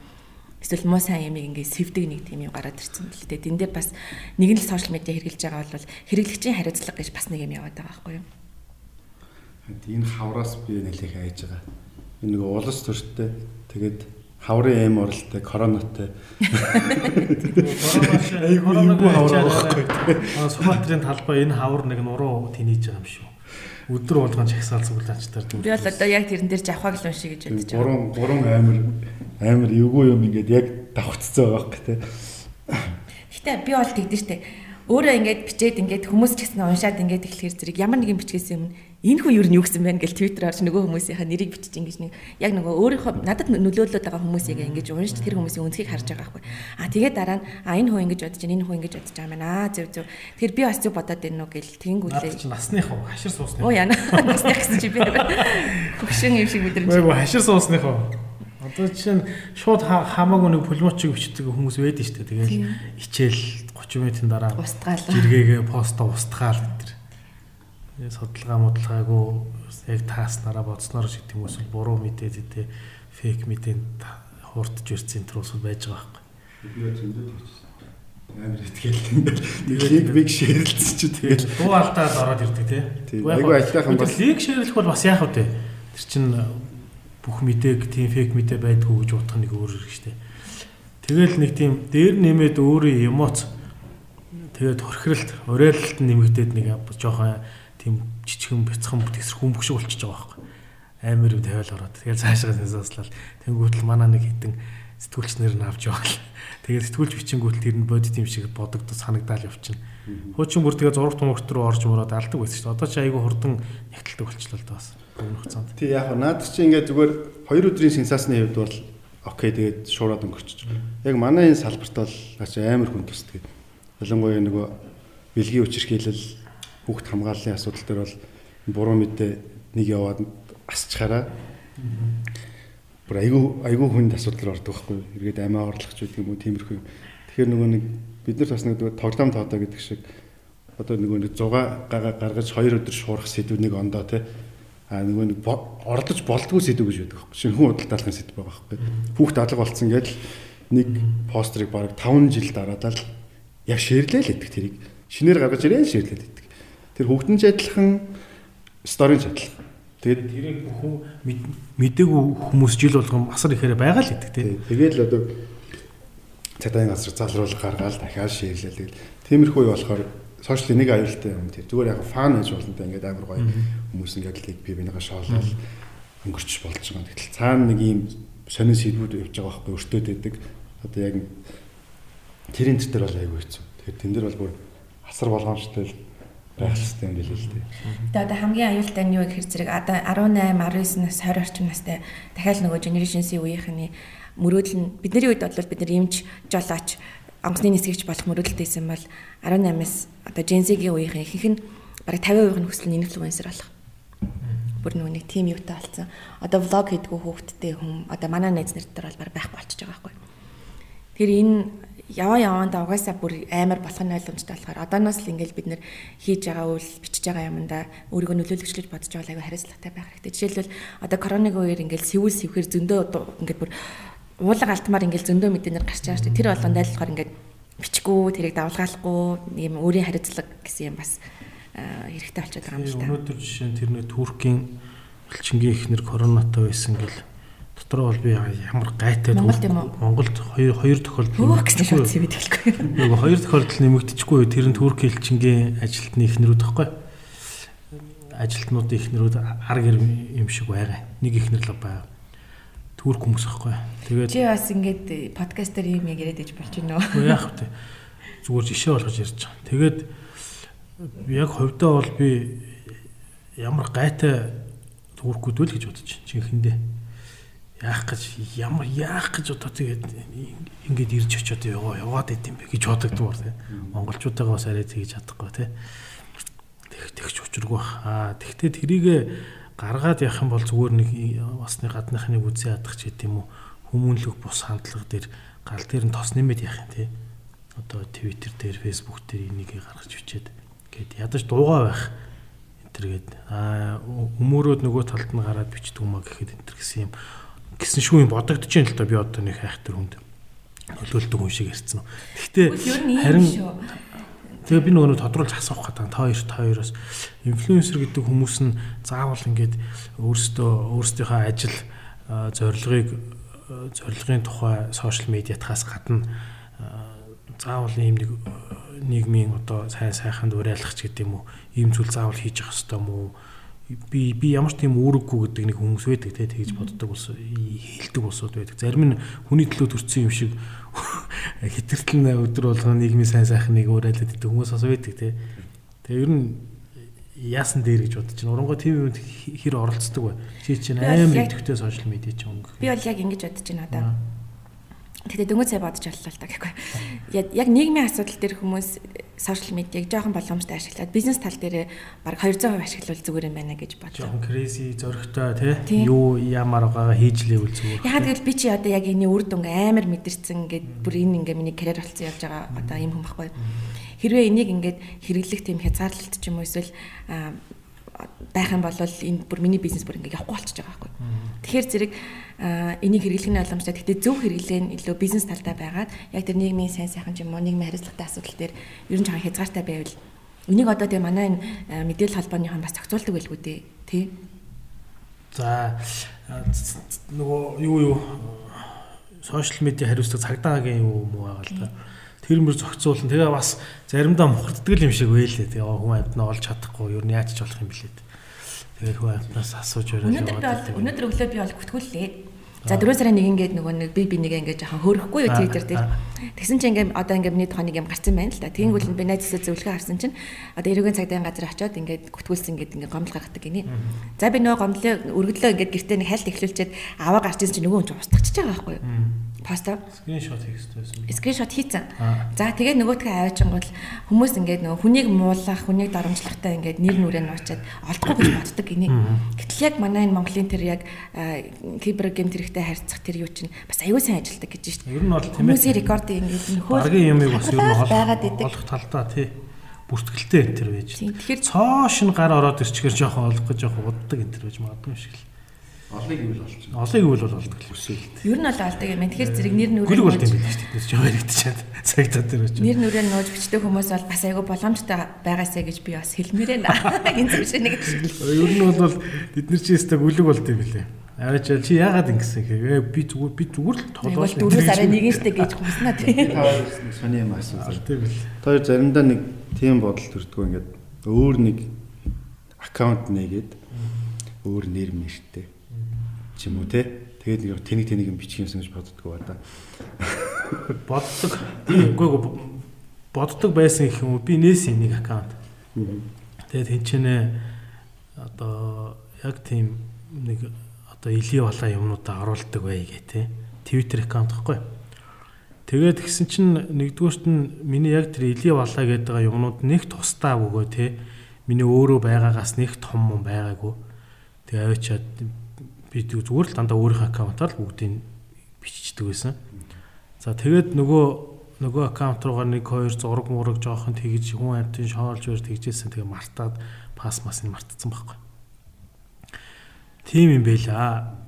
эсвэл муу сайн ямиг ингээд сэвдэг нэг тийм юм гараад ирсэн л дээ. Тэн дээр бас нэг нь л сошиал медиа хэрэгжилж байгаа бол хэрэглэгчийн хариуцлага гэж бас нэг юм яваад байгаа байхгүй юу? энэ хавраас би нэлээх айж байгаа. Энэ нэг улс төрттэй тэгээд хаврын эм оролтой коронатай. Айгуу юмгүй хавар байхгүй. Аа Суматрын талбай энэ хавар нэг нуруу тэнийж байгаа юм шүү. Өдөр болгон чагсаал цуглаачтар. Би бол одоо яг тэрэн дээр жавхаг л уншиг гэж бодож байгаа. Гурван гурван амир амир эвгүй юм ингээд яг давхцсан байгаа байхгүй те. Гэтэ би бол тэгдэж штэ. Өөрөө ингээд бичээд ингээд хүмүүс ч гэсэн уншаад ингээд эхлэхэр зэрэг ямар нэгэн бичгээс юм энэ хүн юу юу гэсэн байна гэж твиттер орж нөгөө хүмүүсийнхаа нэрийг бичиж ингэж нэг яг нөгөө өөрийнхөө надад нөлөөлөд байгаа хүмүүсийг ингэж уншиж тэр хүмүүсийн үнцгийг харж байгаа байхгүй. А тэгээд дараа нь а энэ хүн ингэж бодож байна энэ хүн ингэж бодож байгаа юм аа зөв зөв. Тэгэхээр би бас зөв бодоод байна уу гэл тэгэнгүүтлээ. Чи насных уу хашир суусных. Оо яна насных гэсэн чи би хөвшин юм шиг мэдрэмж. Үгүй хашир суусных уу. Одоо жишээ нь шууд хамаагүй нэг пулмочиг бичдэг хүмүүс байдаг шүү дээ. Тэгэл ичээл 30 минутын дараа устгаал. Жиргээгээ поста устгаал гэдэг судалгаа модалгаагүй яг тааснараа бодсноор шийдэх хүмүүс бол буруу мэдээд тэ фейк мэдээнд хурдж ирсэн төрөөс байж байгаа байхгүй. Би зөндөө тэгчихсэн. Амар ихтгэл нэг лиг биг шеэрлсэн чи тэгээд дуу алдаад ороод ирдэг тий. Айгу ажиллах юм бол лиг шеэрлэх бол бас яах вэ? Тэр чин бүх мэдээг тийм фейк мэдээ байдгүй гэж утгах нэг өөр хэрэг штэ. Тэгэл нэг тийм дээр нэмээд өөрийн эмоц тэгээд хорхиролт, уриалалт нэмэгдээд нэг жоохон тийм жижигхэн бяцхан хүн бөкшөг болчихж байгаа байхгүй. Амар юм тавиал ороод. Тэгэл цаашаа сонсоолал. Тэнгүүтэл манаа нэг хитэн сэтгүүлч нэр нь авч яваал. Тэгээд сэтгүүлч бичингүүтэл тэр нь бодит юм шиг бодогдож санагдаал явчихна. Хуучин бүр тэгээ зураг тумагт руу орж мөрөөд алдаг байсан шүү дээ. Одоо ч айгүй хурдан нягтлдаг болчихлоо л да бас. Өнгө хугацаанд. Тий яг наад чи ингээд зүгээр 2 өдрийн сенсацны хувьд бол окей тэгээд шуураад өнгөрчих. Яг манай энэ салбарт бол амар хүн тусдаг. Ялангуяа нөгөө бэлгийн үчирхийлэл хүүхд хамгааллын асуудал дээр бол буруу мэдээ нэг яваад асчхаараа бүр айгүй айгүй хүнд асуудал ордог байхгүй эргээд амиа орлох ч гэдэг юм уу? Тиймэрхүү тэгэхээр нөгөө нэг бид нар бас нэг тоглоом тоодоо гэдэг шиг одоо нөгөө нэг 6 гаргаж 2 өдөр шуурах сэдвнийг ондоо те а нөгөө нэг оролдож болдгүй сэдв гэж байдаг байхгүй шинхэн худалдаалгын сэдв байгаа байхгүй хүүхд алга болцсон гэж нэг постерыг баг 5 жил дараадал яг шеэрлээ л гэдэг тэрийг шинээр гаргаж ирээ шеэрлээд байдаг Тэр хөгдөнч адилхан сторинч адилхан. Тэгээд тэрийг бүхэн мдээгүй хүмүүс жил болгон асар ихээр байгаа л гэдэг тийм. Тэгээд л одоо цагдаагийн газар залруулах гаргаал дахиад шеэрлээ. Тиймэрхүү болохоор сошиал нэг аюултай юм тийм. Зүгээр яг фан гэж болонтой ингээд амар гоё хүмүүс ингээд л би бинийгаа шоолол өнгөрч болж байгаа. Гэтэл цаана нэг ийм сонин сэдвүүд явж байгаа байхгүй өртөөд байдаг. Одоо яг тэрийн дээр бол аягүй хэцүү. Тэгэхээр тэн дээр бол бүр асар болгоомжтой л байх хэрэгтэй юм билээ л дээ. Тэгээ одоо хамгийн аюултай нь юу гэхээр зэрэг одоо 18, 19 нас 20 орчим настай дахиад нөгөө generation C үеийнхний мөрөөдөл нь бидний үед бол бид нар эмч, жолооч, онгоцны нисгэгч болох мөрөөдөлтэйсэн бол 18-аас одоо Gen Z-ийн үеийнхэн ихэнх нь бараг 50% нь хүсэл нь инфлюенсер болох. Бүр нөгөө нэг тим юутай болсон. Одоо влог хийдгүү хүүхдтэй хүм одоо манай найз нар дээр бол баг байхгүй болчихж байгаа байхгүй. Тэр энэ яваа яваанда угаасаа бүр амар болох нь ойлгомжтой болохоор одооноос л ингээл бид нэр хийж байгаа үйл бичиж байгаа юмдаа өөрийгөө нөлөөлөгчлөж бодож байгаа аяга хариуцлагатай байх хэрэгтэй. Жишээлбэл одоо коронавигийн үеэр ингээл сэвүүл сэвхээр зөндөө ингээд бүр уулга алтмаар ингээл зөндөө мэдээнэр гарч байгаа шүү дээ. Тэр болгонд айлхаар ингээд бичгүү тэрийг давлгаалахгүй ийм өөрийн хариуцлага гэсэн юм бас хэрэгтэй болчиход байгаа юм л та. Өнөөдөр жишээ нь тэр нэг Туркийн элчингийн ихнэр коронатой байсан гэл дотроо бол би ямар гайтай Монголд хоёр хоёр тохиолдол хөөх гэсэн шууд CV тэлэхгүй. Нөгөө хоёр тохиолдол нэмэгдэжгүй тэр нь Турк элчингийн ажилтны ихнэрүүд байхгүй. Ажилтнуудын ихнэрүүд ар гэр юм шиг байгаа. Нэг ихнэр л байгаа. Турк хүмүүс байхгүй. Тэгээд чи бас ингээд подкаст дээр юм яриад иж болж байна уу? Яг хөтэй. Зүгээр жишээ болгож ярьж байгаа. Тэгээд яг хувьдаа бол би ямар гайтай туркууд вэ гэж бодож чинь чихэндээ яах гэж ямар яах гэж одоо тэгээд ингээд ирж очиод яваа яваад идэм бэ гэж бодогдмор тийм монголчуудаагаа бас арай тэгж чадахгүй тийм тэгч учиргүй аа тэгтээ тэрийг гаргаад явах юм бол зүгээр нэг басны гадныхны үзээ ядах ч гэдэм үү хүмүүнлэг бус хандлага дээр гал дээр нь тос нэмээд яах юм тийм одоо твиттер дээр фэйсбүүк дээр энийг гаргаж өчөөд гээд ядаж дуугаа байх энтергээд аа өмөрөөд нөгөө талд нь гараад бичдэг юм а гэхэд энтер гэсэн юм. Гэсэн шүү юм бодогдож байна л да би одоо нэг хайхтар хүнд. Нөлөөлдөг хүн шиг ярьсан. Гэхдээ харин тэгээ би нөгөө тодруулж асуух гэдэг та хоёр та хоёроос. Инфлюенсер гэдэг хүмүүс нь заавал ингээд өөрсдөө өөрсдийнхөө ажил зорилгыг зорилгын тухай сошиал медиатахаас гадна заавал ийм нэг нийгмийн одоо сайн сайханд уриалгах ч гэдэг юм уу ийм зүйл заавал хийж явах хэрэгтэй юм уу? Би би ямар ч тийм үүрэггүй гэдэг нэг хүмүүс байдаг те тэгж боддог болсон хэлдэг болсод байдаг. Зарим нь хүний төлөө төрсэн юм шиг хэтэртэл өдөр болгоо нийгмийн сайн сайхныг уриалаад идэх хүмүүс бас байдаг те. Тэгээ ер нь яасан дээр гэж бодож байна. Оронгоо тийм юмд хэр оролцдог вэ? Чи чинь амар идэвхтэй сошиал медиа ч өнгө. Би бол яг ингэж бодож байна одоо. Тэгтээ дөнгөж цай бодож оллоо л та гэхгүй. Яг нийгмийн асуудал дээр хүмүүс сошиал медиаг жоохон боломжтой ашиглаад бизнес тал дээр баг 200% ашиглавал зүгээр юм байна гэж бодлоо. Жоохон crazy зөрөгтэй тий юу ямар байгаагаа хийж лээвэл зүгээр. Ягаад гэвэл би чи одоо яг энэ үр дүнг амар мэдэрсэн ингээд бүр энэ ингээ миний карьер болсон явж байгаа одоо юм хүн байхгүй. Хэрвээ энийг ингээд хэрэглэх тийм хязгаарлалт ч юм уу эсвэл байх юм бол энэ бүр миний бизнес бүр ингээ явахгүй болчихж байгаа байхгүй. Тэгэхээр зэрэг энийг хэрэглэх нь боломжтой. Гэхдээ зөв хэрэглээ нь илүү бизнес талдаа байгаад яг тэр нийгмийн сайн сайхан ч юм уу нийгмийн хариуцлагатай асуудал дээр ер нь жоохон хязгаартай байвал энийг одоо тэгээ манай энэ мэдээлэл холбооныхон бас зохицуулдаг байлгүй дээ. Тий. За нөгөө юу юу сошиал медиа хариуцлага цагдаагийн юу муу байгаа л да. Тэр мөр зохицуулна. Тэгээ бас заримдаа мухарддаг юм шиг байлээ. Тэгээ хүн амьтнаа олж чадахгүй юу яаж ч болох юм блээд. Тэгээ хүн амьтнаас асууж яваад. Өнөөдөр би бол өнөөдөр өглөө би бол гүтгүүллээ За 4 сарын нэг ингээд нөгөө нэг би би нэг ингээд жоохон хөрөхгүй юу Twitter дээр. Тэгсэн чинь ингээд одоо ингээд миний нэг юм гарсан байна л да. Тэнгүүл нь би найзсаа зөвлөгөө харсан чинь одоо эрүүгийн цагдаагийн газар очиод ингээд гүтгүүлсэн ингээд ингээд гомдол гаргадаг гинэ. За би нөгөө гомдлоо өргөдлөө ингээд гэртээ нэг хайлт эхлүүлчихэд аваа гарч ирсэн чинь нөгөө хүн ч устгachж байгаа байхгүй юу? Поста. Скриншот хийх гэсэн. Скриншот хийцэн. За тэгээд нөгөөдгөө аваачингууд хүмүүс ингээд нөгөө хүнийг муулах, хүнийг дарамжлахтай ингээд нэр нүрээ нуучаад олдохгүй гэж боддог гинэ. Гэтэл яг манай энэ Монголын тэр яг кибер гейм тэрэгтэй харьцах тэр юу чинь бас аюул сайн ажилдаг гэж шүү дээ. Ер нь бол тийм ээ. Хүмүүсийн рекордыг ингээд нөхөө. Баргийн юмыг бас ер нь идэг. Олох талдаа тий бүртгэлтэй энэ төр байж. Тэгэхээр цоош нь гар ороод ирчихэр жоохон олох гэж жоохон уддаг энэ төр байж магадгүй юм шиг л. Олыг ивэл олчихно. Олыг ивэл бол олдог л хүсэлт. Ер нь бол олдог юм. Тэгэхээр зэрэг нэр нүрээ гүлэг болд юм биш үү? Тэс жоо яригдчихад цагтаа дээр очив. Нэр нүрээ нууж бичдэг хүмүүс бол бас айгүй боломжтой байгаасаа гэж би бас хэлмээрээ наа. Энэ зүйл шиг нэг. Ер нь бол бид нар чи өстө гүлэг болд юм билээ. Аваач чи яагаад ингэсэн гэхээр би зүгээр би зүгээр л тоглоос дөрөс арай нэгэн штэ гэж хүснэ тий. Сони юм асуусан. Тийм бил. Тэр заримдаа нэг тийм бодол төрдгөө ингээд өөр нэг аккаунт нээгээд өөр нэр мэртэй ч юм уу те. Тэгээд нэг тэнийг тэнийг юм бичих юмсан гэж боддгоо да. Боддог. Үгүй боддог байсан гэх юм уу би нээсэн нэг аккаунт. Тэгээд тэнчэнэ одоо яг тийм нэг одоо илийн балаа юмнуудаа оруулдаг бай гэ те. Twitter аккаунт гэхгүй. Тэгээд гисэн чинь нэгдүгürt нь миний яг тэр илийн балаа гэдэг юмнууд нэг тусдаа бөгөө те. Миний өөрөө байгаагаас нэг том юм байгаагүй Тэгээ авчиад би зүгээр л дандаа өөрийнхөө аккаунтаар л бүгдийг биччихдэг байсан. За тэгээд нөгөө нөгөө аккаунт руугаа нэг хоёр зураг мураг жоохон тэгж хүн амтын шоолж өөр тэгжсэн тэгээ мартаад пас мас нь мартцсан байхгүй. Тийм юм байла.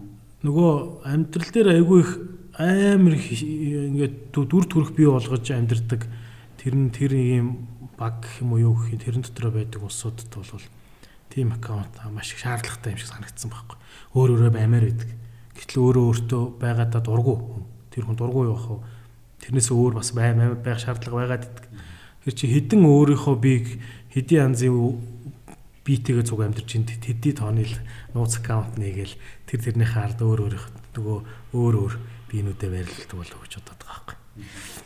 Нөгөө амьдрал дээр айгүй их амар ингээд дүр төрх бий болгож амьдрдаг тэр нь тэр юм баг гэх юм уу юу гэх юм тэрэн дотор байдаг улсуудад бол тийм аккаунт маш их шаардлагатай юм шиг санагдсан байхгүй. Өөр өөрөө баймаар байдаг. Гэтэл өөрөө өөртөө байгаадаа дургу. Тэр хүн дургу бах вэ? Тэрнээс өөр бас бай байх шаардлага байгаад идэг. Тэр чи хідэн өөрийнхөө бийг хэдийн янзын битээгээ зүг амьдарч ин тэдний тооны нууц аккаунт нэгээл тэр тэрнийхээ ард өөр өөрийнх нөгөө өөр өөр биенүүдээ байрладаг болов гэж бодоод байгаа байхгүй.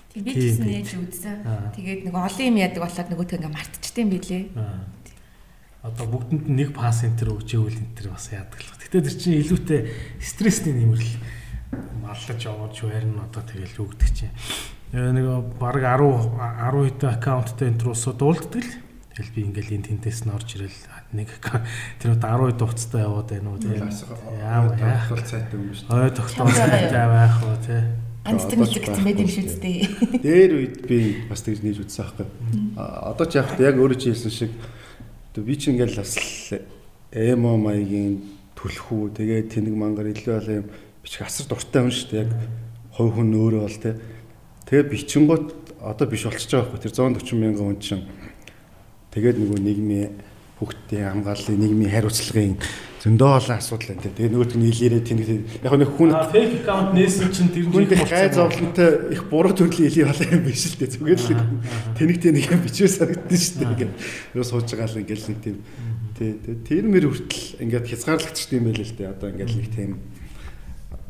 Тэг би ч гэсэн яаж үзсэн. Тэгээд нэг олон юм яадаг болоод нөгөөтөө ингээ мартчихсан билээ одоо бүгдэнд нэг пас энтер өгч ивэл энтер бас яадаг л. Гэтэ тэр чинь илүүтэй стрессний нэмэрл маллаж швэр нь одоо тэгэл өгдөг чинь. Нэг баг 10 10 хэдэн аккаунттай энтер усуу дуулддаг л. Тэгэл би ингээл энэ тентээс нь орж ирэл нэг тэр одоо 10 хэд хугацтай яваад байна уу тийм. Яа вэ цайтай юм шүү дээ. Ой тогтоол цайтай байх уу тийм. Амттай мэддэг мэд юм шүү дээ. Дээр үед би бас тэгж нээж үзсэн аахгүй. Одоо ч яг яг өөрөө чи хэлсэн шиг би ч ингээл бас эмо маягийн түлхүү тэгээд тэнэг мангар илүү бол юм бичих асар дуртай юм шүү дээ яг хувь хүн өөрөө бол тэ. Тэгээд бичингууд одоо биш болчихж байгаа байхгүй тэр 140 мянган хүн чинь. Тэгээд нөгөө нийгмийн хүүхдийн хамгааллын нийгмийн хариуцлагын зөндөө олон асуудал байна. Тэгээ нөгөөт нь илээрээ тэнэг яг нэг хүн фейк аккаунт нээсэн чинь тэр хүн гай зовлонтой их буруу төрлийн илий болоо юм биш л дээ. Зүгээр л тэнэг тэнэг юм бичвэ санагдсан шүү дээ. Ингээд юу сууж байгаа л ингээд нэг тийм тий тэр мэр хүртэл ингээд хязгаарлагдчих юм байл л дээ. Одоо ингээд нэг тийм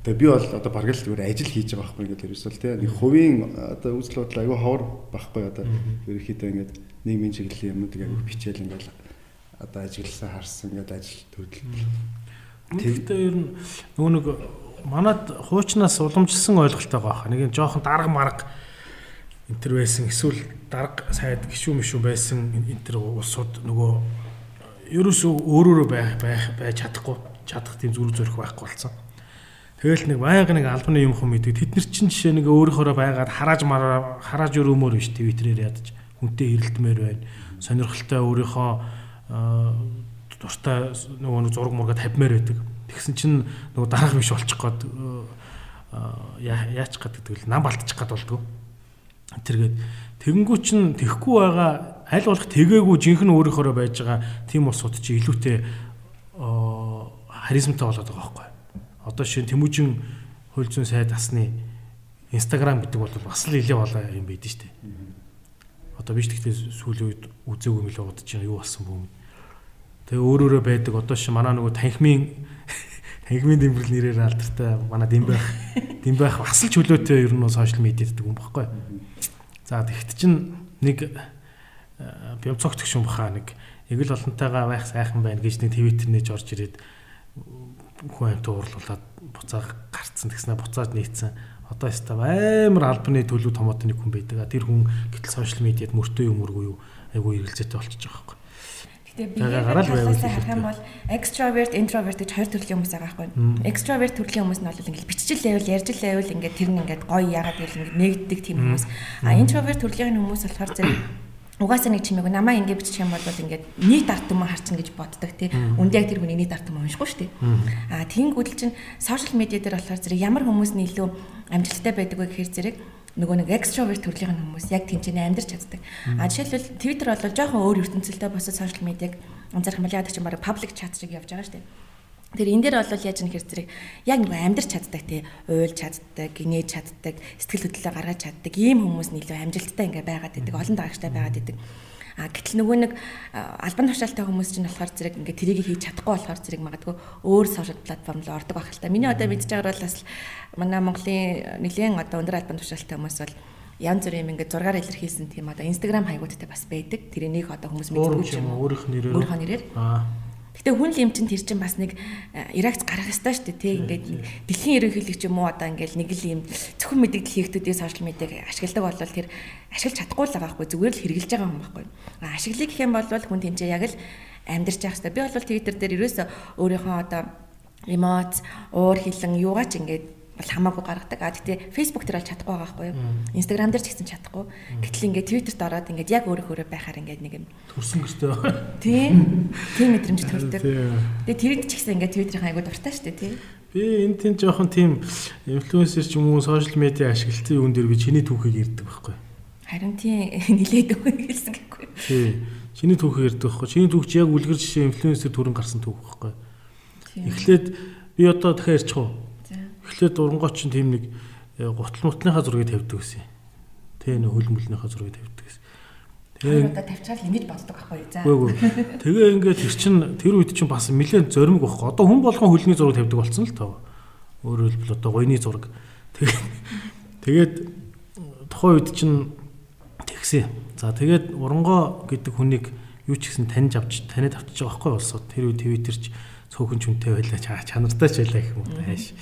Тэгээ би бол одоо бараг л зүгээр ажил хийж байгаа байхгүй ингээд ерөөсөл тий нэг хувийн одоо үзэл бодол аюу ховор байхгүй одоо ерөөхдөө ингээд нийгмийн чиглэлийн юмнуудыг аюу бичээл ингээд одоо ажигласан харсан гэдэг ажил төрөл. Тэгтээ ер нь нөгөө нэг манад хуучнаас уламжилсан ойлголттой байгаа. Нэг юм жоохон дарга марга энтер байсан эсвэл дарга сайд гişүү мишүү байсан энтер улсууд нөгөө ерөөсөө өөрөөрөө байх байх байж чадахгүй чадах тийм зүрх зөрөх байхгүй болсон. Тэгэл нэг байга нэг албаны юм хүм мэдээ тэд нар чинь жишээ нэг өөрийнхөө байгаад харааж мараа харааж өрөөмөр биш твиттерээр ядаж хүнтэй хэрэлдмээр байна. Сонирхолтой өөрийнхөө дуртай нөгөө нэг зураг мурга тавьмаар байдаг. Тэгсэн чинь нөгөө дараах биш болчих гээд яачих гээд гэдэг л нам балтчих гээд болдгоо. Тэргээд тэгэнгүү чин тэхгүй байгаа аль болох тэгээгүй жинхэнэ өөрийнхөө байж байгаа тийм улсууд чи илүүтэй харизмтай болоод байгаа байхгүй. Одоо шин Тэмүүжин хөл зүйн сайд асны Instagram гэдэг бол бас л илээ болоо юм байдэн штэ. Одоо биш гэхдээ сүүлийн үед үзээгүй мэлээ бодож байгаа юу болсон бүүм. Тэгээ өөр өөрөө байдаг. Одоо ши манай нөгөө танхимын танхимын дэмбэрл нэрээр алдартай манай дэмбэх дэмбэх бас л чөлөөтэй ер нь сошиал медиад гэдэг юм баггүй. За тэгт чин нэг бяв цогтгч юм баха нэг яг л олонтойгоо байх сайхан байна гэж нэг твиттер нээж орж ирээд хүн амт уурлуулад буцаа гарцсан тэгснэ буцаад нийцсэн. Одоо яста амар албаны төлөв томоотой нэг хүн байдаг. Тэр хүн гэтэл сошиал медиад мөртөө юм үргүй юу айгүй эргэлзээтэй болчихж байгаа юм Тэгээ биеийг харах юм бол extrovert, introvert гэж хоёр төрлийн хүмүүс байгаа байхгүй. Extrovert төрлийн хүмүүс нь бол ингээд биччихэл байвал ярьж л байвал ингээд тэр нь ингээд гоё яагаад гэвэл ингээд нэгддэг тийм хүмүүс. А introvert төрлийн хүмүүс болохоор зэрэг угаасаа нэг чимээг намаа ингэ бичих юм бол ингээд нийт арт юм харчин гэж боддог тий. Үндэ яг тэр хүний нийт арт юм уншихгүй шүү дээ. А тэгэнгүүт чинь сошиал медиа дээр болохоор зэрэг ямар хүмүүс нь илүү амжилттай байдаг вэ гэхээр зэрэг нөгөө нэг extrovert төрлийн хүмүүс яг тэнцэнэ амьдарч чаддаг. А жишээлбэл Twitter бол жоохон өөр ертөнцөлтэй босод social media-г анзаарах юм бол яадаг ч юм баг public chat шиг явж байгаа шүү дээ. Тэр энэ дээр бол яаж нэхэр зэрэг яг нэг амьдарч чаддаг тий уйлж чаддаг, гинэж чаддаг, сэтгэл хөдлөлөө гаргаж чаддаг ийм хүмүүс нь илүү амжилттай ингээ байгаад идэг, олон дагагчтай байгаад идэг. А гэтэл нөгөө нэг албан тушаалтай хүмүүс чинь болохоор зэрэг ингээ тэрийг хийж чадахгүй болохоор зэрэг магадгүй өөр сошиал платформ руу ордог байх л та. Миний одоо мэдж байгаагаар бол бас манай Монголын нэгэн одоо өндөр албан тушаалтай хүмүүс бол янз бүрийн юм ингээд зургаар илэрхийлсэн тийм одоо Instagram хаягуудтай бас байдаг. Тэрнийг одоо хүмүүс мэддэг юм. Өөрөх нэрээр. Өөрийнхөө нэрээр. Аа Гэтэ хүн л юм чинь тэр чинь бас нэг Иракт гарах ёстой шүү дээ тий ингээд дэлхийн ерөнхийлөгч юм уу одоо ингээд нэг л юм зөвхөн мэдээлэл хийгдүүдийн сошиал медиаг ашигладаг бол тэр ашиглаж чадахгүй л байгаа байхгүй зүгээр л хэрэгжилж байгаа юм байхгүй. Ашиглая гэх юм бол хүн тэнцээ яг л амьдарч явах хэрэгтэй. Би бол Twitter дээр ерөөсөө өөрийнхөө одоо эмоц, уур хилэн юугаа ч ингээд бол хамаагүй гаргадаг. А тэгтээ Facebook дээр бол чадахгүй байгаа байхгүй юу? Instagram дээр ч гэсэн чадахгүй. Гэтэл ингээд Twitter-д ороод ингээд яг өөрөө өөрөө байхаар ингээд нэг юм төрсөн гэртэй. тийм тийм мэдрэмж төрдөг. Тийм. Тэгээ тэрэнд ч гэсэн ингээд Twitter-ийн айгуу дуртай шүү дээ тий. Би энэ тийм жоохон тийм инфлюенсер ч юм уу сошиал медиа ашиглалтын юун дээр би чиний түүхийг ирдэг байхгүй. Харин тийм нилээд өгөх хэлсэн гэхгүй. Тий. Чиний түүхийг ирдэг байхгүй. Чиний түүх чи яг үлгэр жишээ инфлюенсер төрөн гарсан түүх байхгүй. Эхлээд би одоо дахиад ярьчих уу? Эхлээд урангоо чинь тийм нэг э, гутал мутныхаа зургийг тавьдаг гэсэн. Тэ нэг хөл мөлнийхаа зургийг тавьдаг гэсэн. Тэгээ удаа тавьчаал ингэж боддог байхгүй? За. Үгүй ээ. Тэгээ ингээд тэр чин тэр үед чинь бас нэлээд зоримог байхгүй. Одоо хүн болгон хөлний зураг тавьдаг болсон л тоо. Өөрөөр хэлбэл одоо гойны зураг. Тэгээ тэгээд тухайн үед чинь тэгсэн. За тэгээд урангоо гэдэг хүнийг юу ч гэсэн таньж авч таниад авчиж байгаа байхгүй болсоо. Тэр үед Twitter ч цөөхөн чүнтэй байлаа ча- чанартай ч байлаа гэх юм уу хайш.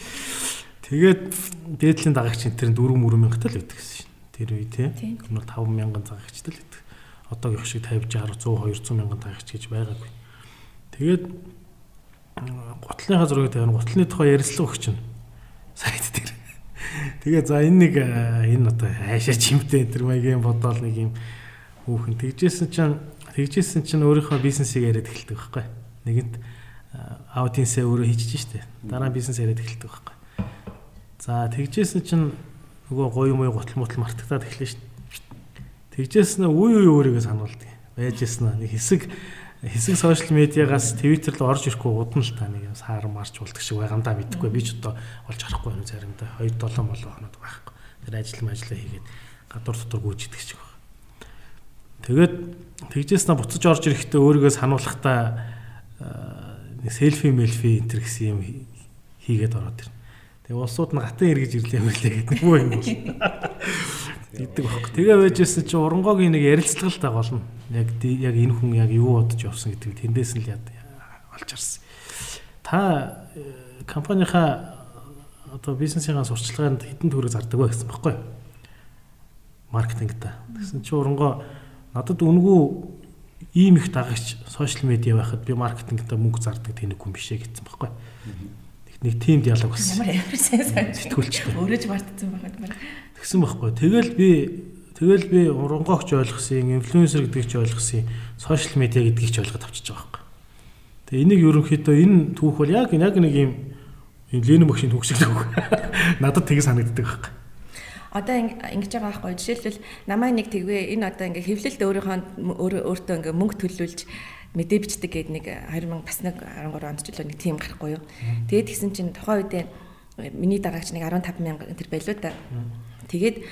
Тэгээд дээдлийн дагагч энэ тэр 4 мөрөмөнгөтэй л байдаг гэсэн шин. Тэр үед тий. Нь 5 мянган дагагчтай л байдаг одоогийн шиг 50 60 100 200 мянган таагч гэж байгаагүй. Тэгээд гутлынхаа зургийг тавина гутлын тухай ярилцлага өгч чинь сайт дээр. Тэгээ за энэ нэг энэ одоо хайшаа чимтэй тэр маягийн бодоол нэг юм хүүхэн тэгжсэн чинь тэгжсэн чинь өөрийнхөө бизнесийг яриад эхэлдэг байхгүй. Нэгэнт аудиенсээ өөрөө хийчихэж штэ. Дараа нь бизнес яриад эхэлдэг байхгүй. За тэгжсэн чинь нөгөө гоё мой гутал мутал мартагдаад эхлэв штэ. Тэгжсэн нь үе үе өөрийгөө сануулдаг. Байжсэн нэг хэсэг хэсэг сошиал медиагаас Twitter руу орж ирэхгүй удна л та нэг юм саар марч болдог шиг байгаа юм да мэдхгүй би ч одоо олж харахгүй байна заримдаа 2 7 болоо хоноод байхгүй. Тэр ажил мэжлээ хийгээд гадуур дотор гүйжидэг шиг байна. Тэгээд тэгжээснэ буцаж орж ирэхдээ өөрийгөө сануулахдаа нэг селфи мелфи энэ төр гэсэн юм хий- хийгээд ороод ирнэ. Тэгээ улсууд нь гатын эргэж ирлээ мөрлөө гэдэг нөгөө юм бол. Иддэг байхгүй. Тэгээ байжсэн чинь урангоогийн нэг ярилцлага л дагуулна. Яг яг энэ хүн яг юу бодож явсан гэдгийг тэндээс нь л олж харсан. Та э, компанийнхаа одоо бизнесийн сурчлаганд хэдэн төгрөг зардаг вэ гэсэн баггүй юу? Маркетингта. Тэгсэн чинь урангоо надад үнгүү ийм их дагагч сошиал медиа байхад би маркетингта мөнгө зардаг тэнэг хүн бишээ гэсэн баггүй? Нэг тийм диалог болсон. Ямар ямар сайн сайн. Сэтгүүлчтэй. Өөрөө ч мартсан байгаа юм. Тэгсэн байхгүй. Тэгэл би тэгэл би урангогч ойлгосон, инфлюенсер гэдгийг ч ойлгосон, сошиал медиа гэдгийг ч ойлгоод авчиж байгаа байхгүй. Тэгээ энийг ерөнхийдөө энэ түүх бол яг яг нэг юм Ленин багшийн түүх шиг түүх. Надад тийг санагддаг байхгүй. Одоо ин- ингэж байгаа байхгүй жишээлбэл намайг нэг тэгвэ энэ одоо ингээ хэвлэлд өөрийнхөө өөртөө ингээ мөнгө төлүүлж мэдээ бичдэг гэдэг нэг 2000 бас нэг 13 онд ч л нэг тим гарахгүй юу. Тэгээд тэгсэн чинь тухайн үедээ миний дараагч нэг 15 мянга тэр байлуу да. Тэгээд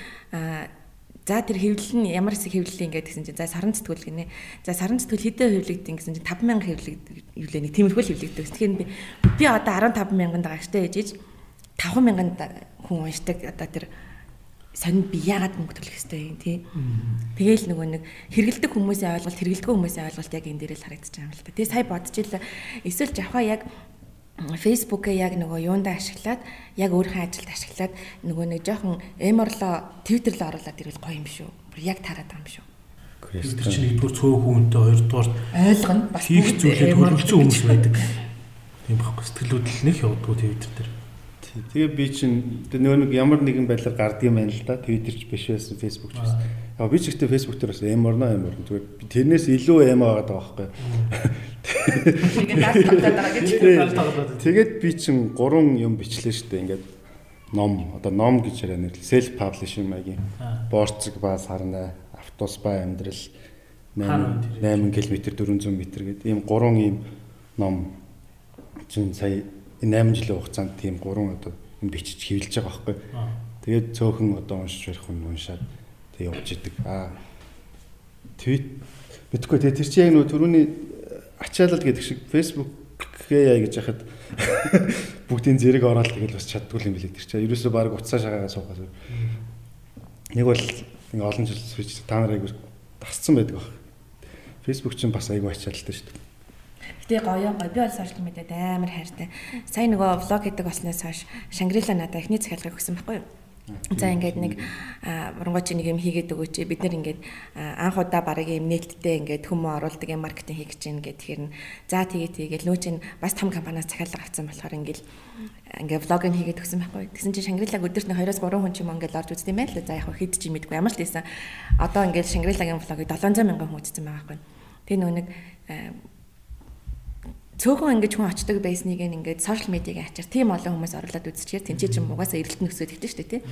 За тэр хэвлэл нь ямар хэсэг хэвлэл ингээд гэсэн чинь за саран сэтгүүл гинэ. За саран сэтгүүл хэдэн хэвлэгдэн гэсэн чинь 5000 хэвлэг хэвлээ нэг тиймэрхүү хэвлэгдэг. Тэгэхээр би би одоо 15 мянган дагагчтай ээжиж 5000 хүн уншдаг одоо тэр сонин би яагаад мөнгө төлөх ёстой юм тий. Тэгээл нөгөө нэг хэрэгэлдэг хүмүүсийн ойлголт хэрэгэлдэггүй хүмүүсийн ойлголт яг энэ дээр л харагдаж байгаа юм л та. Тэгээ сая бодож ил эсвэл жавхаа яг фейсбુકээ яг нөгөө юундаа ашиглаад яг өөрийнхөө ажилд ашиглаад нөгөө нэг жоохон твиттер рүү оруулаад ирвэл гоё юм шүү. Бүр яг таарад байгаа юм шүү. Тэр чинь нэгдүгээр цөөх хүнтэй, хоёрдугаар Ойлгоно. Бас хийх зүйлээ хөрвөлцөн хүмүүс байдаг. Тийм байхгүй. Сэтгэлүүд л нэг явдггүй Twitter дээр. Тэгээ би чинь нөгөө нэг ямар нэгэн байдлаар гардыг юм байна л да. Twitter ч биш байсан, Facebook ч байсан. Яг би ч ихтэй Facebook дээр бас эм орно эм орно. Зүгээр би тэрнээс илүү эм аваад байгаа байхгүй. Тэгээд би чинь гурван юм бичлээ шүү дээ. Ингээд ном одоо ном гэж яриа нэрлээ. Self publishing маягийн. Борцог ба сарна, автобус ба амьдрал 8 8 км 400 м гэдэг ийм гурван ийм ном чинь сая энэ 8 жилийн хугацаанд тийм гурван одоо юм бичиж хэвлэж байгаа байхгүй. Тэгээд цөөхөн одоо уншиж барих хүн уншаад тэг явж идэг. Аа твит мэдгүй тэгээ тэр чинь яг нөгөө түрүүний ачаалал гэдэг шиг Facebook яа гэж яхад бүгдийн зэрэг ороод тэгэл бас чаддгүй юм билээ тэр чинь. Ерөөсөө баг уцаа шагаагаа суугаад. Нэг бол ингээ олон жил switch та нарыг тасцсан байдаг баг. Facebook чинь бас айгүй ачаалалтай шүү дээ. Гэтэ гоё гоё. Би бол сошиал медиад амар хайртай. Сайн нөгөө влог хийдэг болсноос хойш Шангрила надад эхний захиалгыг өгсөн байхгүй юу? За ингээд нэг урангуйч нэг юм хийгээд өгөөч. Бид нар ингээд анх удаа бараг юм нээлттэй ингээд хүмүү оруулдаг юм маркетинг хийх гэж байна гэхээр тэгэхээр за тэгээ тэгээл нөө чинь бас том компаниас захиалга авсан болохоор ингээд ингээд влог нь хийгээд өгсөн байхгүй. Тэгсэн чинь Шангрилаг өдөрт нь 2-3 хүн ч юм ингээд орж үздэг юм байл л. За яг хэд ч юм мэдгүй ямар ч тийсэн. Одоо ингээд Шангрилагийн влогийг 700 мянган хүн үзсэн байгаа байхгүй. Тэгээ нөө нэг цөөхөн ингэж хүн очдог байсныг ингээд сошиал медиагийн ачаар тийм олон хүмүүс оруулаад үзчихээр тэнцээ чинь угаасаа эрэлт нөхсөд ихтэй шүү дээ тий.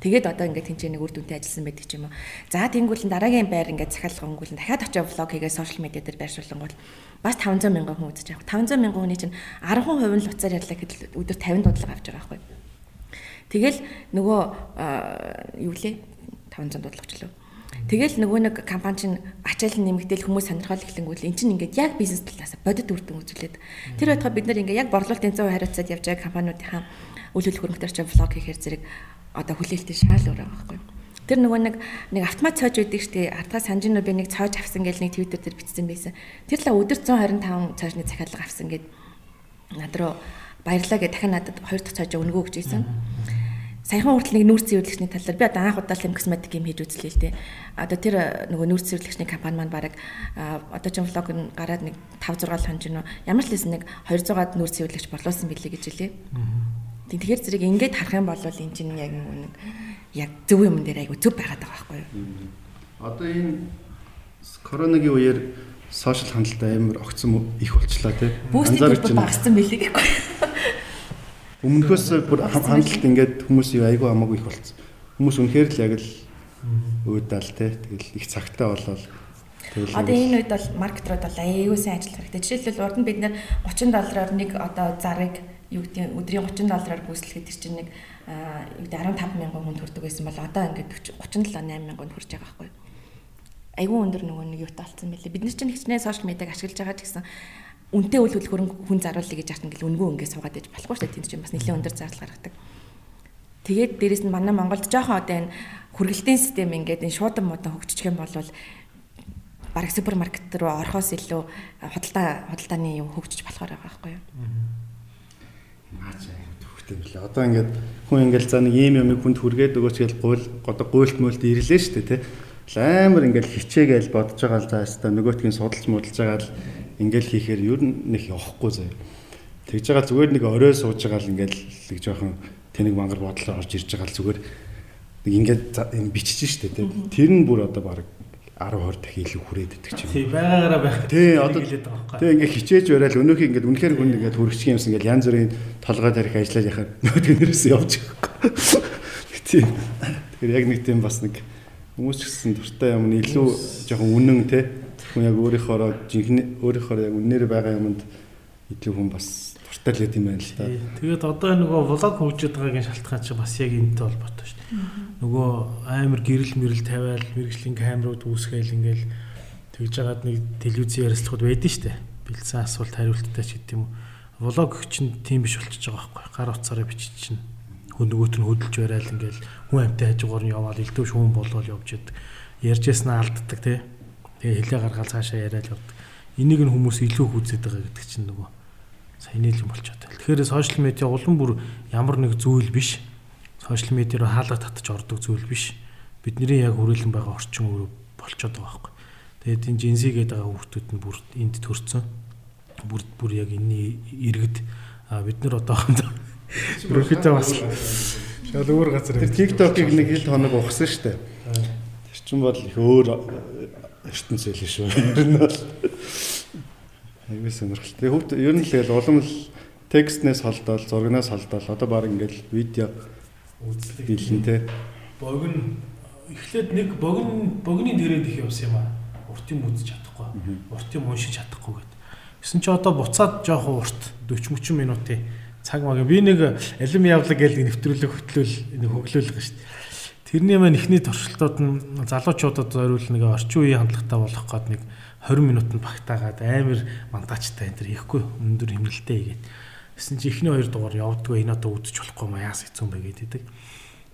Тэгээд одоо ингээд тэнцээ нэг үр дүнтэй ажилласан байдаг ч юм уу. За тэнгуүлэн дараагийн байр ингээд захиалга өнгөлн дахиад очиж влог хийгээ сошиал медиа дээр байршуулсан бол бас 500 мянган хүн үзэж байгаа. 500 мянган хүний чинь 10% нь луцаар ярьлаа гэхэд өдөр 50 дуудлага авч байгаа байхгүй. Тэгэл нөгөө юу лээ 500 дуудлага ч лөө Тэгэл нөгөө нэг компани чинь ачаал нэмэгдээл хүмүүс сонирхол эхлэнгүүт эн чинь ингээд яг бизнес талаас бодит үр дүн үзүүлээд тэр байтугай бид нар ингээд яг борлуулалтын 100% хариуцаад явж байгаа компаниудынхаа үйл хөдлөх хөрөнгөөр чинь влог хийхээр зэрэг одоо хүлээлттэй шаал өөр байгаа байхгүй. Тэр нөгөө нэг нэг автомат цоож байдаг шүү дээ. Артаа санжинуу би нэг цоож авсан гэж нэг твиттер дээр бичсэн байсан. Тэр л өдөр 125 цоожны захиалга авсан гэд над руу баярлаа гэж дахин надад хоёр дахь цоожоо өнгөө өгч ийсэн саяхан хүртэл нэг нүүрс зөвлөгчний талаар би одоо анх удаа л косметик юм хийж үзлээ л дээ. Одоо тэр нөгөө нүүрс зөвлөгчний компани маань баг одоо ч влог нь гараад нэг 5 6 хонж нөө ямар ч лсэн нэг 200-аад нүүрс зөвлөгч борлуулсан билээ гэж хэлээ. Тэгэхээр зэрэг ингээд харах юм бол энэ чинь яг нэг яг зөв юм дээр айгу зөв байгаад байгаа байхгүй юу? Одоо энэ коронавигийн үеэр сошиал хандлтаа амар огцсон их болчлаа тий. Анзаарч байна. Багассан билээ гэхгүй. Өмнөхөөс бүр хандлт ингээд хүмүүс юу айгүй хамаагүй их болцсон. Хүмүүс үнэхээр л яг л өөдаал те. Тэгэл их цагтаа болоод тэгэл Одоо энэ үед бол маркетрууд бол аюу сайн ажиллах хэрэгтэй. Жишээлбэл урд нь бид нэр 30 доллараар нэг одоо зарыг юу гэдэг өдрийн 30 доллараар гүйцэтгэхэд тэр чинь нэг юу гэдэг 15 мянган хүнд хүрдэг байсан бол одоо ингээд 37 8 мянган хүрч байгаа байхгүй юу? Айгүй өндөр нөгөө нэг юутай болсон мэлээ. Бид нар чинь хичнээн сошиал медиаг ашиглаж байгаа ч гэсэн үнтэй үйл хөдлөх хүн заруулъя гэж яах ингээл үнгөө ингээд суугаад иж болохгүй шүү дээ. Тэнд чинь бас нэлээд өндөр зардал гаргадаг. Тэгээд дээрэс нь манай Монголд жоохон одоо энэ хүргэлтийн систем ингээд энэ шуудан муудан хөгжчих юм бол бараг супермаркет руу орохоос илүү худалдаа худалдааны юм хөгжиж болохоор байгаа байхгүй юу? Маач төвхтэй мөлий. Одоо ингээд хүн ингээд за нэг ийм юм хүнд хүргээд өгөөч гэж гуйл одоо гуйлт мөөлт ирлээ шүү дээ тий. Амар ингээд хичээгээл бодож байгаа л за хэвээр нөгөөтгийн судалж модалж байгаа л ингээл хийхээр ер нь нэг явахгүй заяа. Тэгж байгаа зүгээр нэг орой сууж байгаа л ингээл нэг жоохон тэнэг мангар бодлоо орж ирж байгаа л зүгээр нэг ингээд бичиж штэ тий. Тэр нь бүр одоо баг 10 20 дахин илүү хүрээд идэх чинь. Тий байгаагаараа байх. Тий одоо тий ингээд хичээж барайл өнөөхий ингээд үнэхээр хүн ингээд хүрчих юмсан ингээд янз бүрийн толгой тарих ажиллаж яхаар нөгөөдгнөөс явж байгаа. Тий. Тэгэхээр яг нэг тийм бас нэг хүмүүс ч гэсэн дуртай юм илүү жоохон үнэн тий хүн яг өөрийнхоороо жинхэнэ өөрийнхоороо яг үнээр байгаа юмд илүү хүн бас дуртай л юм байна л та. Тэгээд одоо нөгөө влог хөгжиж байгаагийн шалтгаан чинь бас яг энэтэй холбоотой шүү дээ. Нөгөө амар гэрэл мэрэл тавиал мэрэгжлийн камерууд үүсгээл ингээл тэгж жагаад нэг телевизийн ярилцлагууд байдэн шүү дээ. Бэлдсэн асуулт хариулттай ч гэдэм юм. Влог чинь тийм биш болчихж байгаа байхгүй. Гар утсаараа бичиж чинь хүн нөгөөт нь хөдөлж барайл ингээл хүн амтай хажуугаар нь яваал элдв шүүн болвол явж идэг. Ярьж яснаа алддаг тий Тэгээ хилээ гаргаал цаашаа яриад явдаг. Энийг нь хүмүүс илүү хүзээд байгаа гэдэг чинь нөгөө л юм болчиход байна. Тэгэхээр сошиал медиа улам бүр ямар нэг зүйл биш. Сошиал медиа руу хаалга татаж ордог зүйл биш. Бидний яг хүрээлэн байгаа орчин үе болчиход байгаа байхгүй. Тэгээд энэ жинсигээд байгаа хүүхдүүд нь бүр энд төрцөн. Бүр бүр яг энэний иргэд бид нар одоо профитээ бас шал өөр газар. Тэр TikTok-ыг нэг хэл хоног ухсан шүү дээ. Тэр чинь бол их өөр ертөнц байлээ шүү. Ер нь бол аюу сонирхолтой. Хөвд ер нь л тэгэл улам л текстнээс холдоод, зургнаас холдоод одоо баг ингээл видео үзлээ. билэн те. Богино эхлээд нэг богино богино дээрээд их явсан юм аа. Урт юм үзэж чадахгүй. Урт юм уншиж чадахгүй гэдэг. Гэсэн чи одоо буцаад жоохон урт 40 30 минутын цаг маяг би нэг алим явлаг гэж нэвтрүүлэг хөтлөөл нэг хөглөөлгөн шүү дээ. Тэрний маань ихний туршилтууд нь залуучуудад зориул нэг орчин үеийн хандлагатай болох гээд нэг 20 минутанд багтаагаад амар мандачтай энэ төр хийхгүй өндөр хэмнэлтэй хийгээд. Гэсэн чи ихний хоёр дугаар явдггүй энэ одоо үдчих болохгүй маа яас хэцүү бэ гэдэг.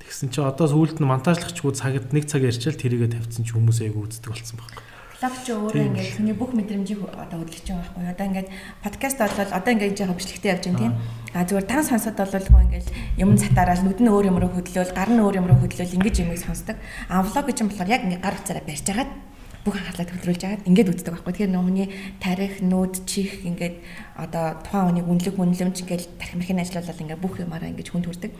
Тэгсэн чи одоо сүүлд нь монтажлагчгүй цагт нэг цаг ярьчаал тэрийгэ тавьсан чи хүмүүс айгу үздэг болсон байхгүй. Блог ч өөрөө ингээд хүний бүх мэдрэмжийг одоо хөдөлгөж байгаа байхгүй. Одоо ингээд подкаст бол одоо ингээд жоохон бичлэгтэй явж байна тийм. А зүгээр тан сонсоод бол хөө ингээд юм цатаараа нүд нь өөр юм руу хөдлөөл, гар нь өөр юм руу хөдлөөл ингэж юмыг сонсдог. А влог гэж юм болохоор яг ингээд гар утсаараа барьж агаад бүх анхаарлаа төвлөрүүлж агаад ингээд үздэг байхгүй. Тэгэхээр нөө хүний тарих, нүүд, чих ингээд одоо тухайн хүний үнэлэг, үнэлэмж ингээд тарих мэрхийн ажиллаулал ингээд бүх юмараа ингээд хүнд хүрдэг.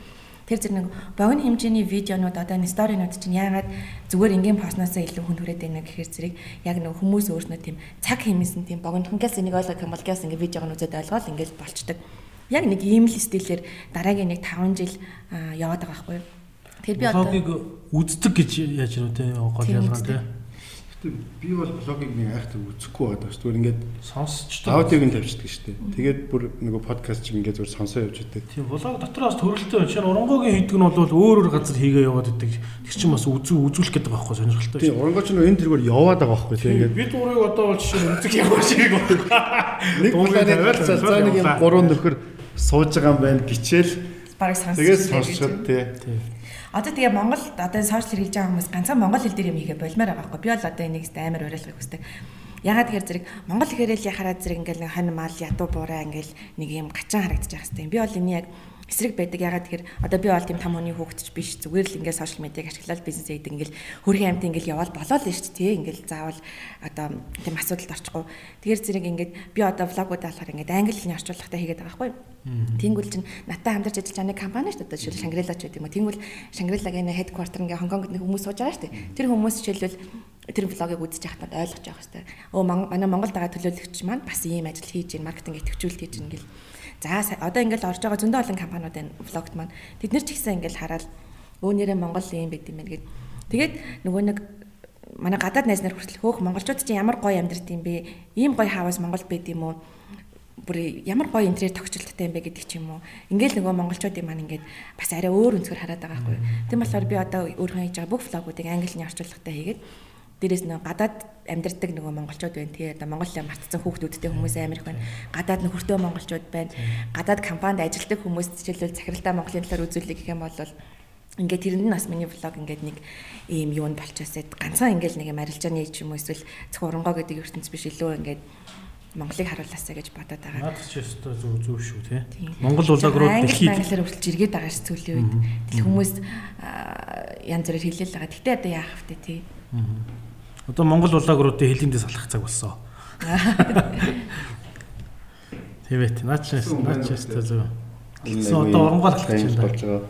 Тэр зэрэг нэг богино хэмжээний видеонууд одоо энэ сторинууд чинь яагаад зүгээр ингийн постноос илүү хүн түрээд байна гэхээр зэрэг яг нэг хүмүүс өөрснөө тийм цаг хэмээсэн тийм богинохонгоос энийг ойлгох юм бол гэс ингээ видеог нь үзээд ойлгоод ингээл болчдөг. Яг нэг ийм л стилээр дараагийн нэг 5 жил яваад байгаа байхгүй юу? Тэр би одоо блогийг үздэг гэж яаж юм те гол ялгаа те. Гэтэ би бол блогийг нэг айхтар үзэхгүй байдаг шүү. Зүгээр ингээд сонсч аудиог нь тавьчихдаг шүү дээ. Тэгээд бүр нөгөө подкаст чиг ингээд зүгээр сонсоо явж байдаг. Тийм блог дотроос төрөлтөө чинь урангогийн хийдэг нь бол өөр өөр газар хийгээ яваад идэг. Тэр чинь бас үзүү үзүүлэх гэдэг байхгүй сонирхолтой. Тийм урангоо чинь энэ тэргээр яваад байгаа байхгүй тийм ингээд бид урыг одоо бол жишээ нь үзэх ямар шиг байна. Нэг удаа за нэг юм гурван нөхөр сууж байгаа юм байна гिचээл бараг сонсож тэгээд сонсоход тий. Одоо тэгээ Монгол одоо сошиал хэрэгж байгаа хүмүүс ганцхан монгол хэл дээр юм хийхэ болмоор байгаа байхгүй. Би бол одоо энийг амар уриалгахыг хүсдэг. Ягаад тэгэхээр зэрэг монгол хэлээр л яхаараа зэрэг ингээл хань мал ядуу буураа ингээл нэг юм гачаан харагдаж байгаа хэвээр. Би бол энэ яг эсрэг байдаг. Ягаад тэгэхээр одоо би бол тийм том хүний хүүхдч биш. Зүгээр л ингээл сошиал медиаг ашиглаад бизнес хийдэг ингээл хөрхийн амт ингээл яваал болоо л шүү дээ. Ингээл заавал одоо тийм асуудалд орчихгүй. Тэгэхээр зэрэг ингээд би одоо влогуудаа болохоор ингээд англи хэлний орчуулгатай хийгээд байгаа байхгүй юу? Тэнгүүл чинь натаа хамтарч ажиллаж байгаа нэг компани шүү дээ. Жишээл Шангрила ч гэдэг юм уу. Тэнгүүл Шангрилагийн headquarter ингээ Хонконгод нэг хүмүүс сууж байгаа шүү дээ. Тэр хүмүүс жишээлбэл тэр влогийг үзэж байхад ойлгож явах хэрэгтэй. Өө манай Монголд байгаа төлөөлөгч маань бас ийм ажил хийж маркетинг идэвхжүүлэлт хийж гэл. За одоо ингээл орж байгаа зөндөө олон компаниуд энэ влогт маань тэд нар ч ихсэн ингээл хараад өө нэрээ Монгол ийм байд юм байна гэд. Тэгээд нөгөө нэг манай гадаад найз нар хүртэл хөөх монголчууд чинь ямар гоё амьдрт юм бэ? Ийм гоё хаваас Монголд байд юм уу? Бүр ямар гоё интерьер тогтчлттай юм бэ гэдэг ч юм уу. Ингээл нөгөө монголчуудын маань ингээд бас арай өөр өнцгөр хараад байгаа байхгүй. Тийм болохоор би одоо өөрөө хийж байгаа бүх влогуудыг англиний орчуулгатай хийгээд дээрээс нэг гадаад амьдардаг нөгөө монголчууд байна тий одоо Монголын мартцсан хүүхдүүдтэй хүмүүс амар их байна. Гадаад нөхөртөө монголчууд байна. Гадаад компанид ажилладаг хүмүүс жишээлбэл захиралдаа Монголын талаар үзүүлэх гэх юм бол ингээд тэрэнд нь бас миний влог ингээд нэг ийм юунд болчихсод ганцхан ингээд нэг юм арилжааны юм эсвэл зөвхөн оронгоо гэдэг ертөнц биш илүү ингээд Монголыг харуулаасаа гэж бодоод байгаа. Наад ч өстой зөв зөв шүү тий. Монгол улааг руу дэлхийд англиар хурцж иргээд байгаа ш сүүлийн үед. Тэгэл хүмүүс янз бүрээр хэлээл байгаа. Гэтэ одоо яах вэ тий. Одоо Монгол улааг руу хэлэндээ салах цаг болсон. Тэвэт наад ч наад ч өстой зөв. Одоо оронгоор алхах гэж байна.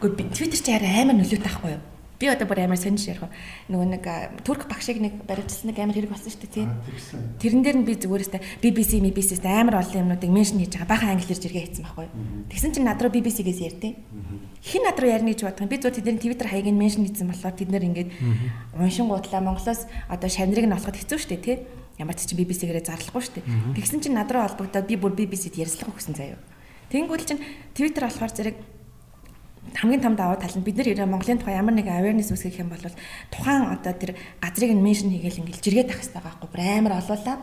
Гэхдээ Twitter чи арай амар нөлөөтэй ахгүй юу? Би одоо бүр амар сонирш ярих. Нөгөө нэг турк багшиг нэг баримтсан нэг амар хэрэг болсон шүү дээ тий. Тэрэн дээр нь би зүгээрээ BBC, BBC-с амар олон юмнуудыг меншн хийж байгаа. Бахан англи хэлж иргээ хийсэн байхгүй. Тэгсэн чинь над руу BBC-гээс ярьдیں۔ Хин над руу ярина гэж юм. Би зөв тэдний Twitter хаягийг меншн хийсэн болохоор тэд нэр ингээд уншин гутлаа Монголоос одоо шанрыг нь олоход хэцүү шүү дээ тий. Ямар ч чинь BBC-гээрээ зарлахгүй шүү дээ. Тэгсэн чинь над руу холбогдоод би бүр BBC-д ярьслах өгсөн заяа. Тэнгүүл чинь Twitter болохоор зэрэг хамгийн том давуу тал нь бид ирээ Монголын тухай ямар нэгэн awareness үүсгэх юм бол тухайн одоо тэр газрыг нь меншн хийгээл ингээл жиргээд авах хэрэгтэй байхгүй бүр амар олуулаа.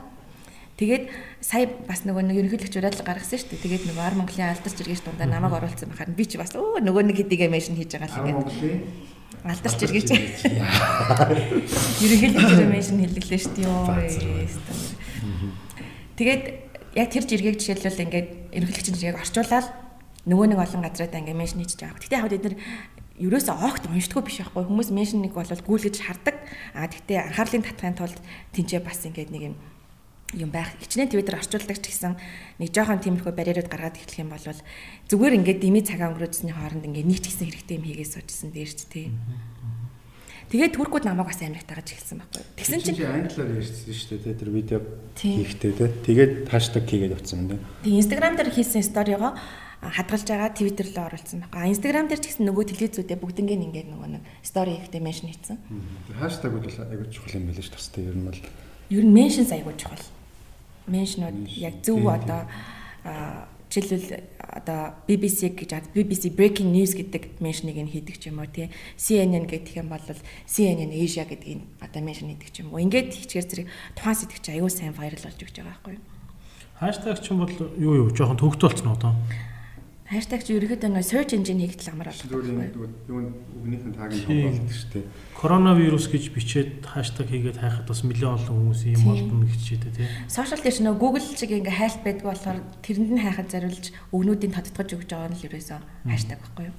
Тэгээд сая бас нөгөө нэг ерөнхийлөгч уриалга гаргасан шүү дээ. Тэгээд нөгөө Ар Монголын алдарч жиргээч дундаа намайг оруулсан бахаар би ч бас өө нөгөө нэг хэдийгээ меншн хийж байгаа л ингээд. Алдарч жиргээч. Ерөнхийлөгч меншн хэллээ шүү дээ. Тэгээд яг тэр жиргээг жишээлбэл ингээд ерөнхийлөгчийн жиргээг орчуулаад нөгөө нэг олон газруудаа ингээ меншн хийж байгаа. Гэтэ яг бид нар ерөөсөө огт уншдаггүй биш байхгүй хүмүүс меншнийг бол гүйлгэж хардаг. А тэгтээ анхаарлын татахын тулд тэнцээ бас ингээд нэг юм юм байх. Хичнээн Twitter орчуулдаг ч гэсэн нэг жоохон тиймэрхүү барьерууд гаргаад эхлэх юм бол зүгээр ингээд дими цагаа өнгөрөөсний хооронд ингээд нэг ч гэсэн хэрэгтэй юм хийгээд суужсэн дээр ч тий. Тэгээд туркууд намайг бас амар тагаж эхэлсэн байхгүй. Тэгсэн чинь англиар ярьсан шүү дээ тэр видео хийхдээ тий. Тэгээд хаштаг хийгээд явцсан юм дээ. Тэг Instagram дээр хийсэн сториогоо хадгалж байгаа Twitter руу оруулсан байгаа. Instagram дээр ч гэсэн нөгөө телевизүүдээ бүгднгийн ингээд нөгөө нэг story ихтэй mention хийсэн. Хаштаг бол айгүй чухал юм байл ш тастай. Ер нь бол ер нь mention айгүй чухал. Mention-ууд яг зөв одоо жишээлбэл одоо BBC гэж BBC breaking news гэдэг меншнийг нь хийдэг ч юм уу тий. CNN гэдэг юм бол CNN Asia гэдгийг одоо меншн хийдэг ч юм уу. Ингээд хийчихэр зэрэг тухайн сэтгэж аюул сайн viral болж өгч байгаа байхгүй юу? Хаштаг ч юм бол юу юу жоохон төгтө болцсон уу одоо Хаштаг чи ерөөхдөө нэг search engine хийгдэл амар Зүгээр юм юу үгнийхэн таагийн Тийм. тоглолт шүү дээ. Коронавирус гэж бичээд хаштаг хийгээд хайхад бас нэлээд олон хүмүүс юм олдно гэж чийдэ тий. Сошиал дээр ч нөгөө Google чиг ингээ хайлт байдаг болохоор тэрэнд нь хайхад зориулж өгнүүдийг тодтогч өгч байгаа нь л ерөөсөө хаштаг байхгүй юу?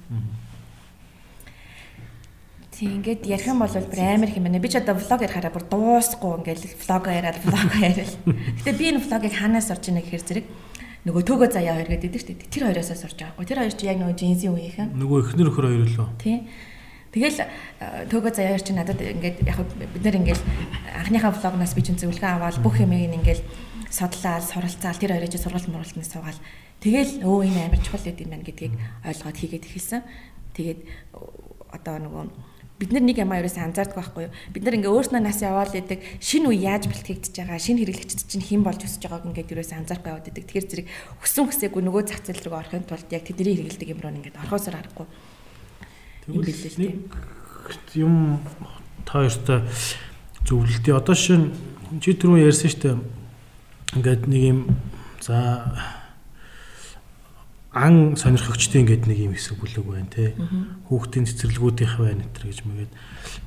Тийм ингээд ярих юм бол бүр амар юм байна. Би ч одоо влог ярихаараа бүр дуусахгүй ингээл влог яриад влог яриад. Гэтэ би энэ влогийг хаанаас орж ийнэ гэхээр зэрэг нөгөө төөгөө заяа хоёр гэдэг шүү дээ. Тэр хоёроосоо сурж байгаа. Тэр хоёр чи яг нөгөө джинсийн үеийнхэн. Нөгөө эхнэр өхөр хоёр лөө. Тийм. Тэгэл э, төөгөө заяа хоёр чи надад ингээд яг бид нэр ингээл анхныхаа влогноос би чинь зөвлөгөө аваад бүх юмыг ингээл судлаад суралцаал тэр хоёроо чи сургалт муралтанд суугаал. Тэгэл өө энэ амар чухал гэдэг юм байна гэдгийг ойлгоод хийгээд эхэлсэн. Тэгээд э, одоо нөгөө бид нар нэг юм аяраас анзаардаг байхгүй юу? Бид нар ингээ өөрснөө нас яваал идэг шинэ үе яаж бэлтгэгдэж байгаа, шинэ хэрэглэгчд чинь хэн болж өсөж байгааг ингээд ерөөсөө анзаарахгүй яваад идэг. Тэгэхээр зэрэг өссөн хүсээгүй нөгөө зах зээл рүү орохын тулд яг тэдний хэрэглэдэг юм руу ингээд орхосоор харахгүй. Юм билээ л нэг юм та хоёртой зөвлөлтөө одоо шин чи түрүү ярьсан шүү дээ. Ингээд нэг юм за ан сонирхогчтой ингээд нэг юм хэсэг бүлэг байна те. Хүүхдийн цэцэрлэгүүдийнх байна энэ гэж мэгээд.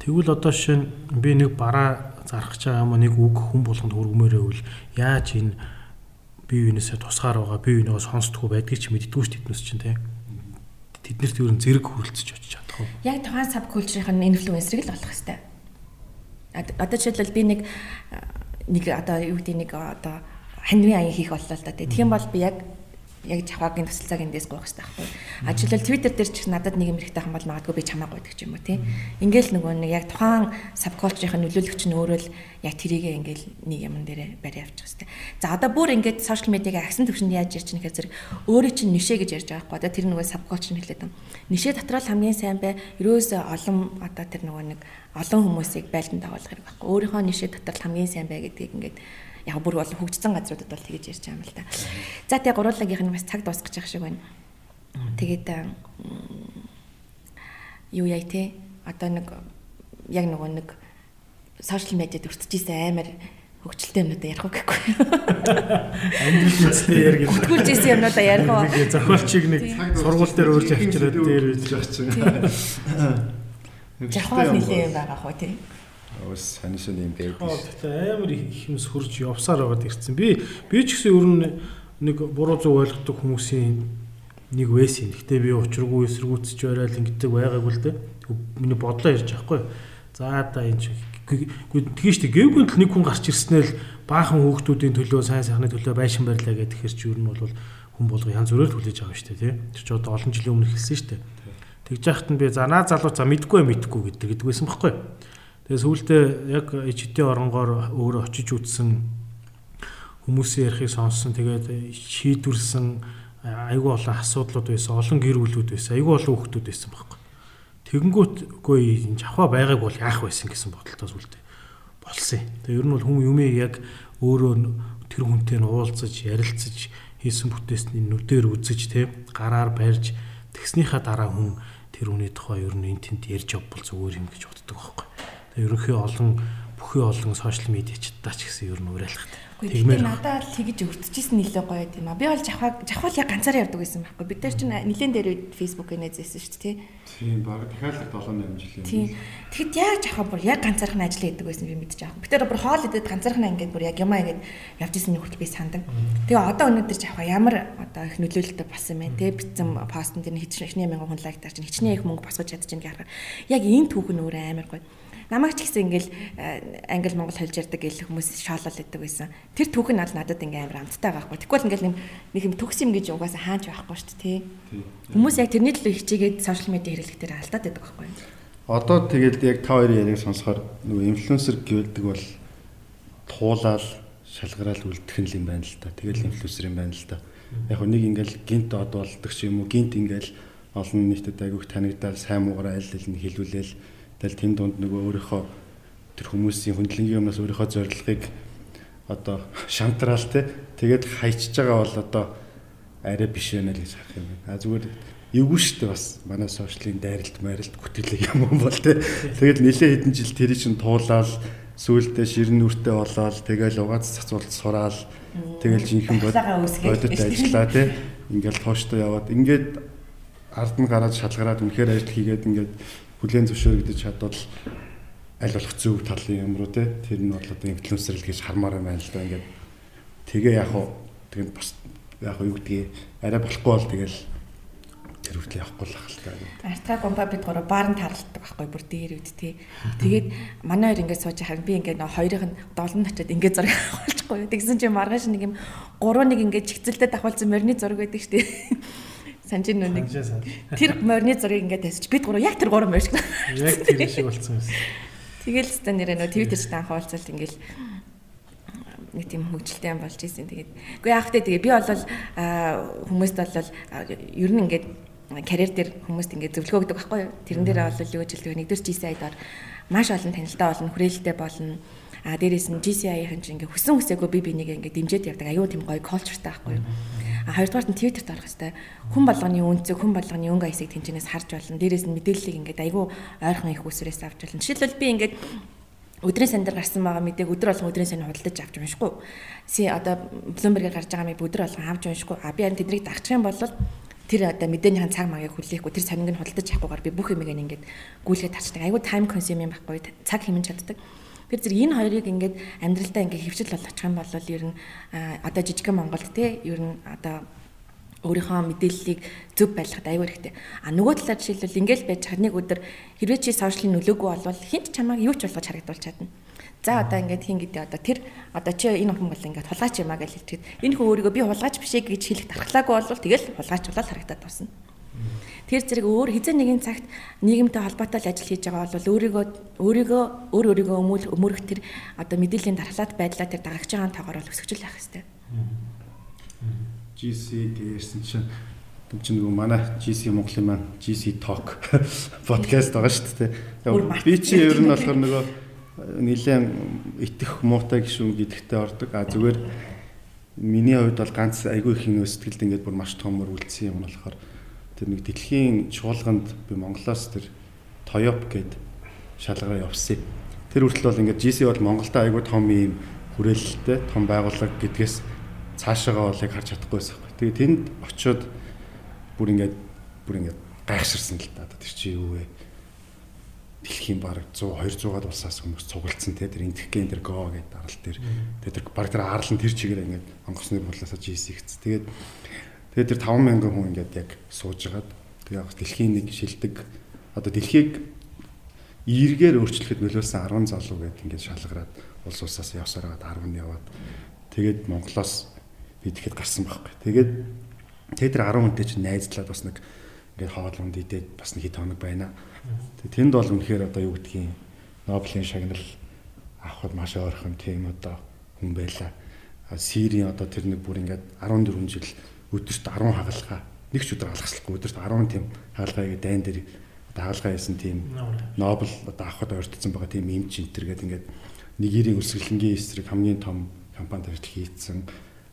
Тэгвэл одоо шин би нэг бараа зарах гэж байгаа юм нэг үг хүн болгонд хөргмөөрөө үл яаж энэ бие биенээсээ тусгаар байгаа бие бинийгаа сонсдгоо байдгийг ч мэддэггүй шүү тэднээс чинь те. Тэднэрт нь зэрэг хүрэлцэж очиж чадах уу? Яг тухайн саб культурын инфлюенсерийг л болох хэвээр. Одоо жишээлбэл би нэг нэг одоо юу гэдэг нэг одоо ханивын аян хийх боллоо л да. Тэгэх юм бол би яг яг чаваагийн төсөл цаг эндээс гоох хэрэгтэй байхгүй. А жишээлбэл Twitter дээр ч надад нэг юм хэрэгтэй хам бол магадгүй би чамаа гойдаг ч юм уу тий. Ингээл нөгөө нэг яг тухайн сабкулчрын нөлөөлөгч нь өөрөө л яг тэрийгээ ингээл нэг юм дээр барь явчих хэрэгтэй. За одоо бүр ингээд сошиал медиагийн агсан төвшөнд яаж ярьж байгаа зэрэг өөрөө чинь нишэ гэж ярьж байгаа байхгүй. Одоо тэр нөгөө сабкулчрын хэлээд юм. Нишэ дотор л хамгийн сайн бай. Ерөөсөө олон одоо тэр нөгөө нэг олон хүмүүсийг байлдан дагуулах хэрэг байхгүй. Өөрийнхөө нишэ дотор л хамгийн сайн бай гэдгийг ингээд яг бүр бол хөгжсөн газруудад бол тэгэж ярьж байгаа юм л да. За тэгээ гуруулагийнх нь бас цаг дуусгах гэж шиг байна. Тэгээд юу яа те одоо нэг яг нөгөө нэг сошиал медиад өртөжсэн амар хөгжилтэй юмнуудаа ярих уу гэхгүй. Амьдрал үстэй ярих гэдэг. Хөтгүүлж исэн юмнуудаа ярих уу. Зохиолчийг нэг сургууль дээр өөрж авчираад дээр үж явах чинь. Жахвал нилээ юм байгаа хөө тий. Ус санишин юм. Гэхдээ амар их юмс хурж явсаар байгаад ирсэн. Би би ч гэсэн ер нь нэг буруу зүг ойлгодог хүмүүсийн нэг байсан. Гэхдээ би учиргүй эсэргүүцэж байрал ингэдэг байгаагүй л дээ. Миний бодлоо ярьж байхгүй. За да энэ ч тэгэн штэ гэвгүй л нэг хүн гарч ирснээр баахан хүүхдүүдийн төлөө сайн сайхны төлөө байшин барьлаа гэдэг ихэр чи ер нь бол хүн болго янз бүрээр хүлээж байгаа штэ тий. Тэр чи одоо олон жилийн өмнө хэлсэн штэ. Тэгж яхад нь би за наа залуу за мэдгүй мэдгүй гэдэг гэдэг байсан байхгүй. Тэгээ сүүлдээ яг ичдийн оронгоор өөрөө очиж үзсэн хүмүүсийн ярихыг сонссон. Тэгээд шийдвэрлсэн айгүй олон асуудлууд байсан, олон гэр бүлүүд байсан, айгүй олон хүүхдүүд байсан байхгүй. Тэгэнгүүт үгүй энэ жавха байгааг бол яах байсан гэсэн бодолтой сүлдээ болсон. Тэгээ ер нь бол хүн юмыг яг өөрөө тэр хүнтэй нь уулзаж, ярилцаж хийсэн бүтээсний нүдээр үзэж те гараар барьж тэгснийхаа дараа хүн тэр хүний тухай ер нь энэ тэнд ярьж явбал зүгээр юм гэж боддог байхгүй. Ерөнхий олон бүхий олон сошиал медиачдаа ч гэсэн ер нь уриалхад. Тэгмээр надад л тэгж өртөжсэн нэлээ гоё юм а. Би бол жахаа жахвал яг ганцаараа явдаг байсан байхгүй. Бид нар чинь нилэн дээр үед Facebook нээзсэн шүү дээ тий. Тийм баг дахиад 7 8 жилийн. Тийм. Тэгэхэд яг жахаа бүр яг ганцаархан ажил хийдэг байсан би мэдчих аах. Бид нар бүр хоол идээд ганцаархан ингээд бүр яг юмаа ингээд явж исэн нөхөд би сандаг. Тэгээ одоо өнөөдөр жахаа ямар одоо их нөлөөлөлтөй болсон юм бэ тий. Битсэн постн дээр хичнээн мянган хүн лайк таарч хичнээн их мөнгө босгож чадчих юм гэх яг энэ түүхэн өөр амар гоё намайг ч гэсэн ингээл англи монгол хэлж ярьдаг гэл хүмүүс шоолол өгдөг байсан. Тэр түүх нь аль надад ингээм амар амттай байхгүй. Тэгвэл ингээл нэг юм төгс юм гэж угаасаа хаанч байхгүй шүү дээ тий. Хүмүүс яг тэрний төлөө хичээгээд сошиал медиа хэрэглэхээр алдаад байдаг байхгүй. Одоо тэгээд яг та хоёрын яриаг сонсохоор нөгөө инфлюенсер гэвэлдэг бол туулаад шалгараал үлдэх юм байна л да. Тэгэл инфлюенсер юм байна л да. Яг нэг ингээл гинт од болдог ч юм уу гинт ингээл олон нийтэд айгүйх танигдаад сайн муугаараа аль аль нь хэлүүлээл Тэгэл тэн дунд нөгөө өөрийнхөө тэр хүмүүсийн хүндлэнгийн өмнөөс өөрийнхөө зорилгыг одоо шантраал те тэгээд хайчиж байгаа бол одоо арай биш байна л гэж харах юм байна. А зүгээр эвгүй шүү дээ бас манай сошиалын дайралт майралт бүтээлэг юм бол те. Тэгээд нэлээд хэдэн жил тэр чинь туулаад сүүлдээ ширэн нүртэй болоод тэгэл угааз цацуулт сураал тэгэл жинхэнэ бодит ажиллаа тий. Ингээл тооштой яваад ингээд ард нь гараад шалгараад үнэхээр ажил хийгээд ингээд бүлээн зөвшөөрөгдөж чадвал аль болох зөв талын юм руу тий. Тэр нь бол одоо инфлюенсер л гэж хармаар байна л да ингээд тэгээ яг хуу тэгээд бас яг юу гэдгийг арай болохгүй бол тэгэл тэр хүртэл явахгүй л гэдэг. Артга гомба бид гурав баарн таралдаг байхгүй бүр дээр үд тий. Тэгээд манай хоёр ингээд сууж харин би ингээд хоёрыг нь долон очиод ингээд зураг авуулчихгүй. Тэгсэн чинь маргааш нэг юм гурав нэг ингээд чигцэлтэд давхуулсан морины зураг байдаг шүү дээ. Санж ин нэг. Тэр морины зургийг ингээд тавьчих. Бид гурав яг тэр гурав морь шиг. Яг тэр шиг болцсон юм. Тэгэл өстө нэрээ нөө твиттерт анхаалцалт ингээд нэг тийм хөгжилтэй юм болж исэн. Тэгээд үгүй яах вэ тэгээ би бол хүмүүст бол ер нь ингээд карьер дээр хүмүүст ингээд зөвлөгөө өгдөг байхгүй юу? Тэрэн дээр бол юу гэж хэлдэг вэ? Нэгдүгээр GCI-доор маш олон танилтаа болно, хүрээлэлтэй болно. А дээрээс нь GCI-ийн чинь ингээд хүсэн хүсээгүй би бинийг ингээд дэмжиж явдаг. Аюу тийм гоё колчртай байхгүй юу? Хоёрдугаар нь Twitter-т орох хэвээр хүн болгоны үнцэг, хүн болгоны өнгө аясыг тэнцэнээс харж болно. Дээрээс нь мэдээллийг ингээд аюу ойрхон их үсрээс авч болно. Жишээлбэл би ингээд өдрийн сан дээр гарсан байгаа мэдээг өдөр болгон өдрийн сан худалдаж авч уншихгүй. Си одоо Bloomberg-ээр гарч байгаа мэд өдөр болгон авч уншихгүй. А би харин тэднийг дагчих юм бол тэр одоо мэдээнийхэн цаг магийг хүлээхгүй тэр цамиг нь худалдаж авахгүйгээр би бүх юмыг ингээд гүйлгээд тарчдаг. Тайм консюм юм байхгүй цаг хэмнэн чаддаг. Тэр зэрэг энэ хоёрыг ингээд амьдралдаа ингээд хөвчл болгочих юм бол ер нь одоо жижигхэн Монголд те ер нь одоо өөрийнхөө мэдээллийг зөв байлгахад аюу хэрэгтэй. А нөгөө талаар жишээлбэл ингээл байж нэг өдөр хэрвээ чи сошиалын нөлөөгүй болвол хинт чамайг юу ч болгож харагдуулж чадна. За одоо ингээд хин гэдэг одоо тэр одоо чи энэ хүн бол ингээд хулгайч юм а гэж хэлчихэд энэ хүн өөрийгөө би хулгайч биш ээ гэж хэлэх дархлаагүй бол тэгэл хулгайч болол харагдаад басна. Тэр зэрэг өөр хизээ нэгэн цагт нийгэмтэй холбоотой л ажил хийж байгаа бол өөрийгөө өөрийгөө өөр өөрийгөө өмөл өмөрөх тэр одоо мэдээллийн дархлаад байдлаа тэр дагагч байгаа тоогоор л өсгөжл байх хэрэгтэй. GC гэсэн чинь чинь нөгөө манай GC Монголын маань GC Talk подкаст байгаа шүү дээ. Би чи ер нь болохоор нөгөө нэлээд итэх муутай гişүн гэдэгтээ ордог. А зүгээр миний хувьд бол ганц айгүй их юм сэтгэлд ингээд бүр маш том мөр үлдсэн юм болохоор тэр нэг дэлхийн чуулганд би Монголоос тэр Toyop гээд шалгаа явсан. Тэр хүртэл бол ингээд GC бол Монголда айгүй том юм хүрээлэлтэй том байгууллага гэдгээс цаашаагаа бол яг харж чадахгүй байсан. Тэгээ тэнд очиод бүр ингээд бүр ингээд гайхширсан л да. Тэр чи юу вэ? дэлхийн баг 100 200-аад улсаас хүмүүс цуглдсан те тэр интхген тэр го гэдэг дарал тэр тэр баг тэр арлан тэр чигээр ингээд онгоцны бодлосоо жийсэгц тэгээд тэгээд тэр 5000 хүн ингээд яг суужгаад тэгээд дэлхийн нэг шилдэг. Одоо дэлхийг эргээр өөрчлөхөд нөлөөлсөн 10 залуу гэдэг ингээд шалгараад улс улсаас явсараад 10 нь яваад тэгээд Монголоос би тэгэхэд гарсан байхгүй. Тэгээд тэгээд тэр 10 хүнтэй чинь найзлаад бас нэг ингээд хоолунд идээд бас нэг хит хоног байна. Тэнд бол үнэхээр одоо юу гэдгийг Нобелийн шагнал авахд маш ойрхон тийм одоо хүн байлаа. Сирийн одоо тэр нэг бүр ингээд 14 жил өдөрт 10 хагалгаа. Нэг ч өдөр алгаслахгүй өдөрт 10 тийм хагалгаа дайн дээр хагалгаа хийсэн тийм Нобел одоо авахд ойртсон байгаа тийм эмч энтер гэдэг ингээд нэгэрийн өсгөлнгийн эсрэг хамгийн том компанид ажил хийцэн.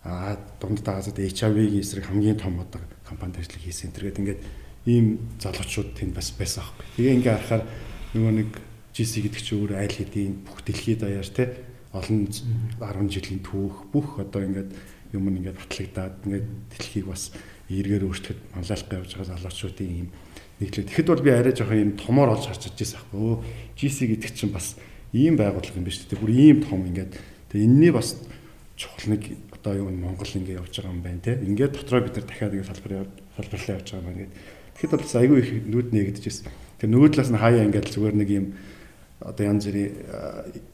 А дундаа Азад HIV-ийн эсрэг хамгийн том одоо компанид ажил хийсэн. Энтер гэдэг ингээд ийм залуучууд тэнд бас байсан аахгүй. Тэгээ ингээ харахаар нөгөө нэг GC гэдэг чинь өөр айл хэдийн бүх дэлхийд даяар те олон 10 жилийн түүх бүх одоо ингээд юм ингээд батлагдаад ингээд дэлхийг бас эргээр өөрчлөхөд манлайлах явж байгаа залуучуудын ийм нэглээ. Тэгэхэд бол би арай жоохон ийм томоор олж харж чадчихсан аахгүй. GC гэдэг чинь бас ийм байгууллага юм биш үү? Бүр ийм том ингээд тэгээ энэний бас чухал нэг одоо юу Монгол ингээд явж байгаа юм байна те. Ингээд дотроо бид нар дахиад ингээд салбар салбарлаа явж байгаа юм байна гэдэг Тэгэхэд бол айгүй их нүд нээгдэжсэн. Нөгөө талаас нь хаяа ингээд зүгээр нэг юм одоо янз бүрийн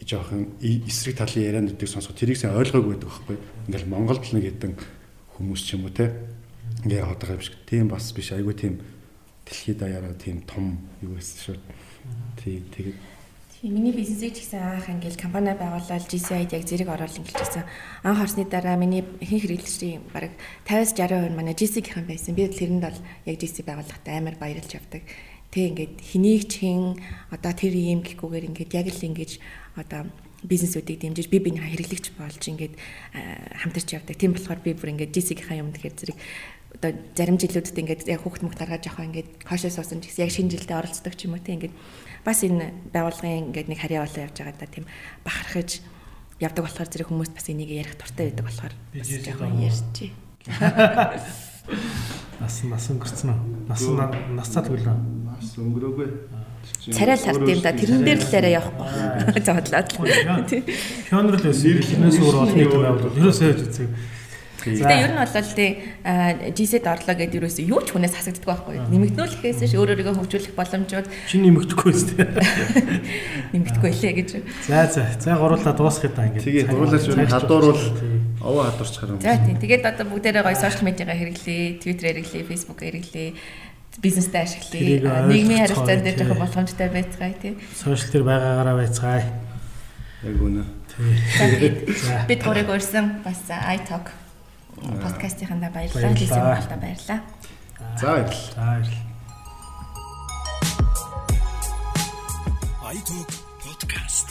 жоохон эсрэг талын яриануудыг сонсох тэрийг сайн ойлгоогүй байдаг байхгүй. Ингээл Монголд л нэг хэдэн хүмүүс ч юм уу те. Ингээ яваад байгаа юм шиг. Тийм бас биш айгүй тийм дэлхийд даяараа тийм том юу байсан шүү. Тий тэгээд Тийм миний бизнесийг ч гэсэн анх ингээл компани байгуулаад GCI-д яг зэрэг ороод ингэлжсэн. Анх орсны дараа миний хэн хэрэглэгчдийн бараг 50-60% манай GC-ийнхэн байсан. Би тэрэнд бол яг GC байгууллагатай амар баярлж явдаг. Тэг ингээд хэнийг ч хэн одоо тэр юм гэхгүйгээр ингээд яг л ингэж одоо бизнесүүдийг дэмжиж би биний хэрэглэгч болж ингээд хамтарч явдаг. Тийм болохоор би бүр ингээд GC-ийнхаа юм тэгэхээр зэрэг одоо зарим жилүүдэд ингээд яг хүүхд мөх гаргаж явах ингээд хойшоо суусан гэсэн яг шинэ жилдээ оролцдог ч юм уу тийм ингээд бас энэ байгууллагын ингээд нэг харьяа болоо явж байгаа да тийм бахархаж явдаг болохоор зэрэг хүмүүс бас энийг ярих дуртай байдаг болохоор бас жоохон ярьчих. Нас нас өнгөрцөн үү? Нас насцаа төлөө. Бас өнгөрөөгүй. Царай л хард юм да. Тэрэн дээр л арай явахгүй. Зоодлоод. Пионер л байсан. Тэрнээс өөр олон нийт байгууллага. Ерөөсөө яаж үзье. Гэтэ ер нь бол тий GZ орлоо гэдэг юуроос юу ч хүнээс хасагддаг байхгүй. Нэмэгдүүлэхээс ш өөр өөрийгөө хөгжүүлэх боломжууд чи нэмэгдэхгүй шүү дээ. нэмэгдэхгүй лээ гэж. За за. За гурлаа дуусгах та ингэ. Тэгээ дурлаач юу хадууруул овоо хадуурч харам. За тий. Тэгээд одоо бүгдээрээ гоё сошиал медиагаа хэрэглэе, Twitter хэрэглэе, Facebook хэрэглэе бизнестэй ашиглая. Нийгмийн харилцаан дээр жоохон болгоомжтой байцгаая тий. Сошиал дээр байгаагаараа байцгаая. Яг үнэ. Бид гурыг урьсан бас iTalk подкастынхандаа баярлалаа. Лизийн болтой баярлалаа. За баярлалаа. За баярлалаа. iTalk podcast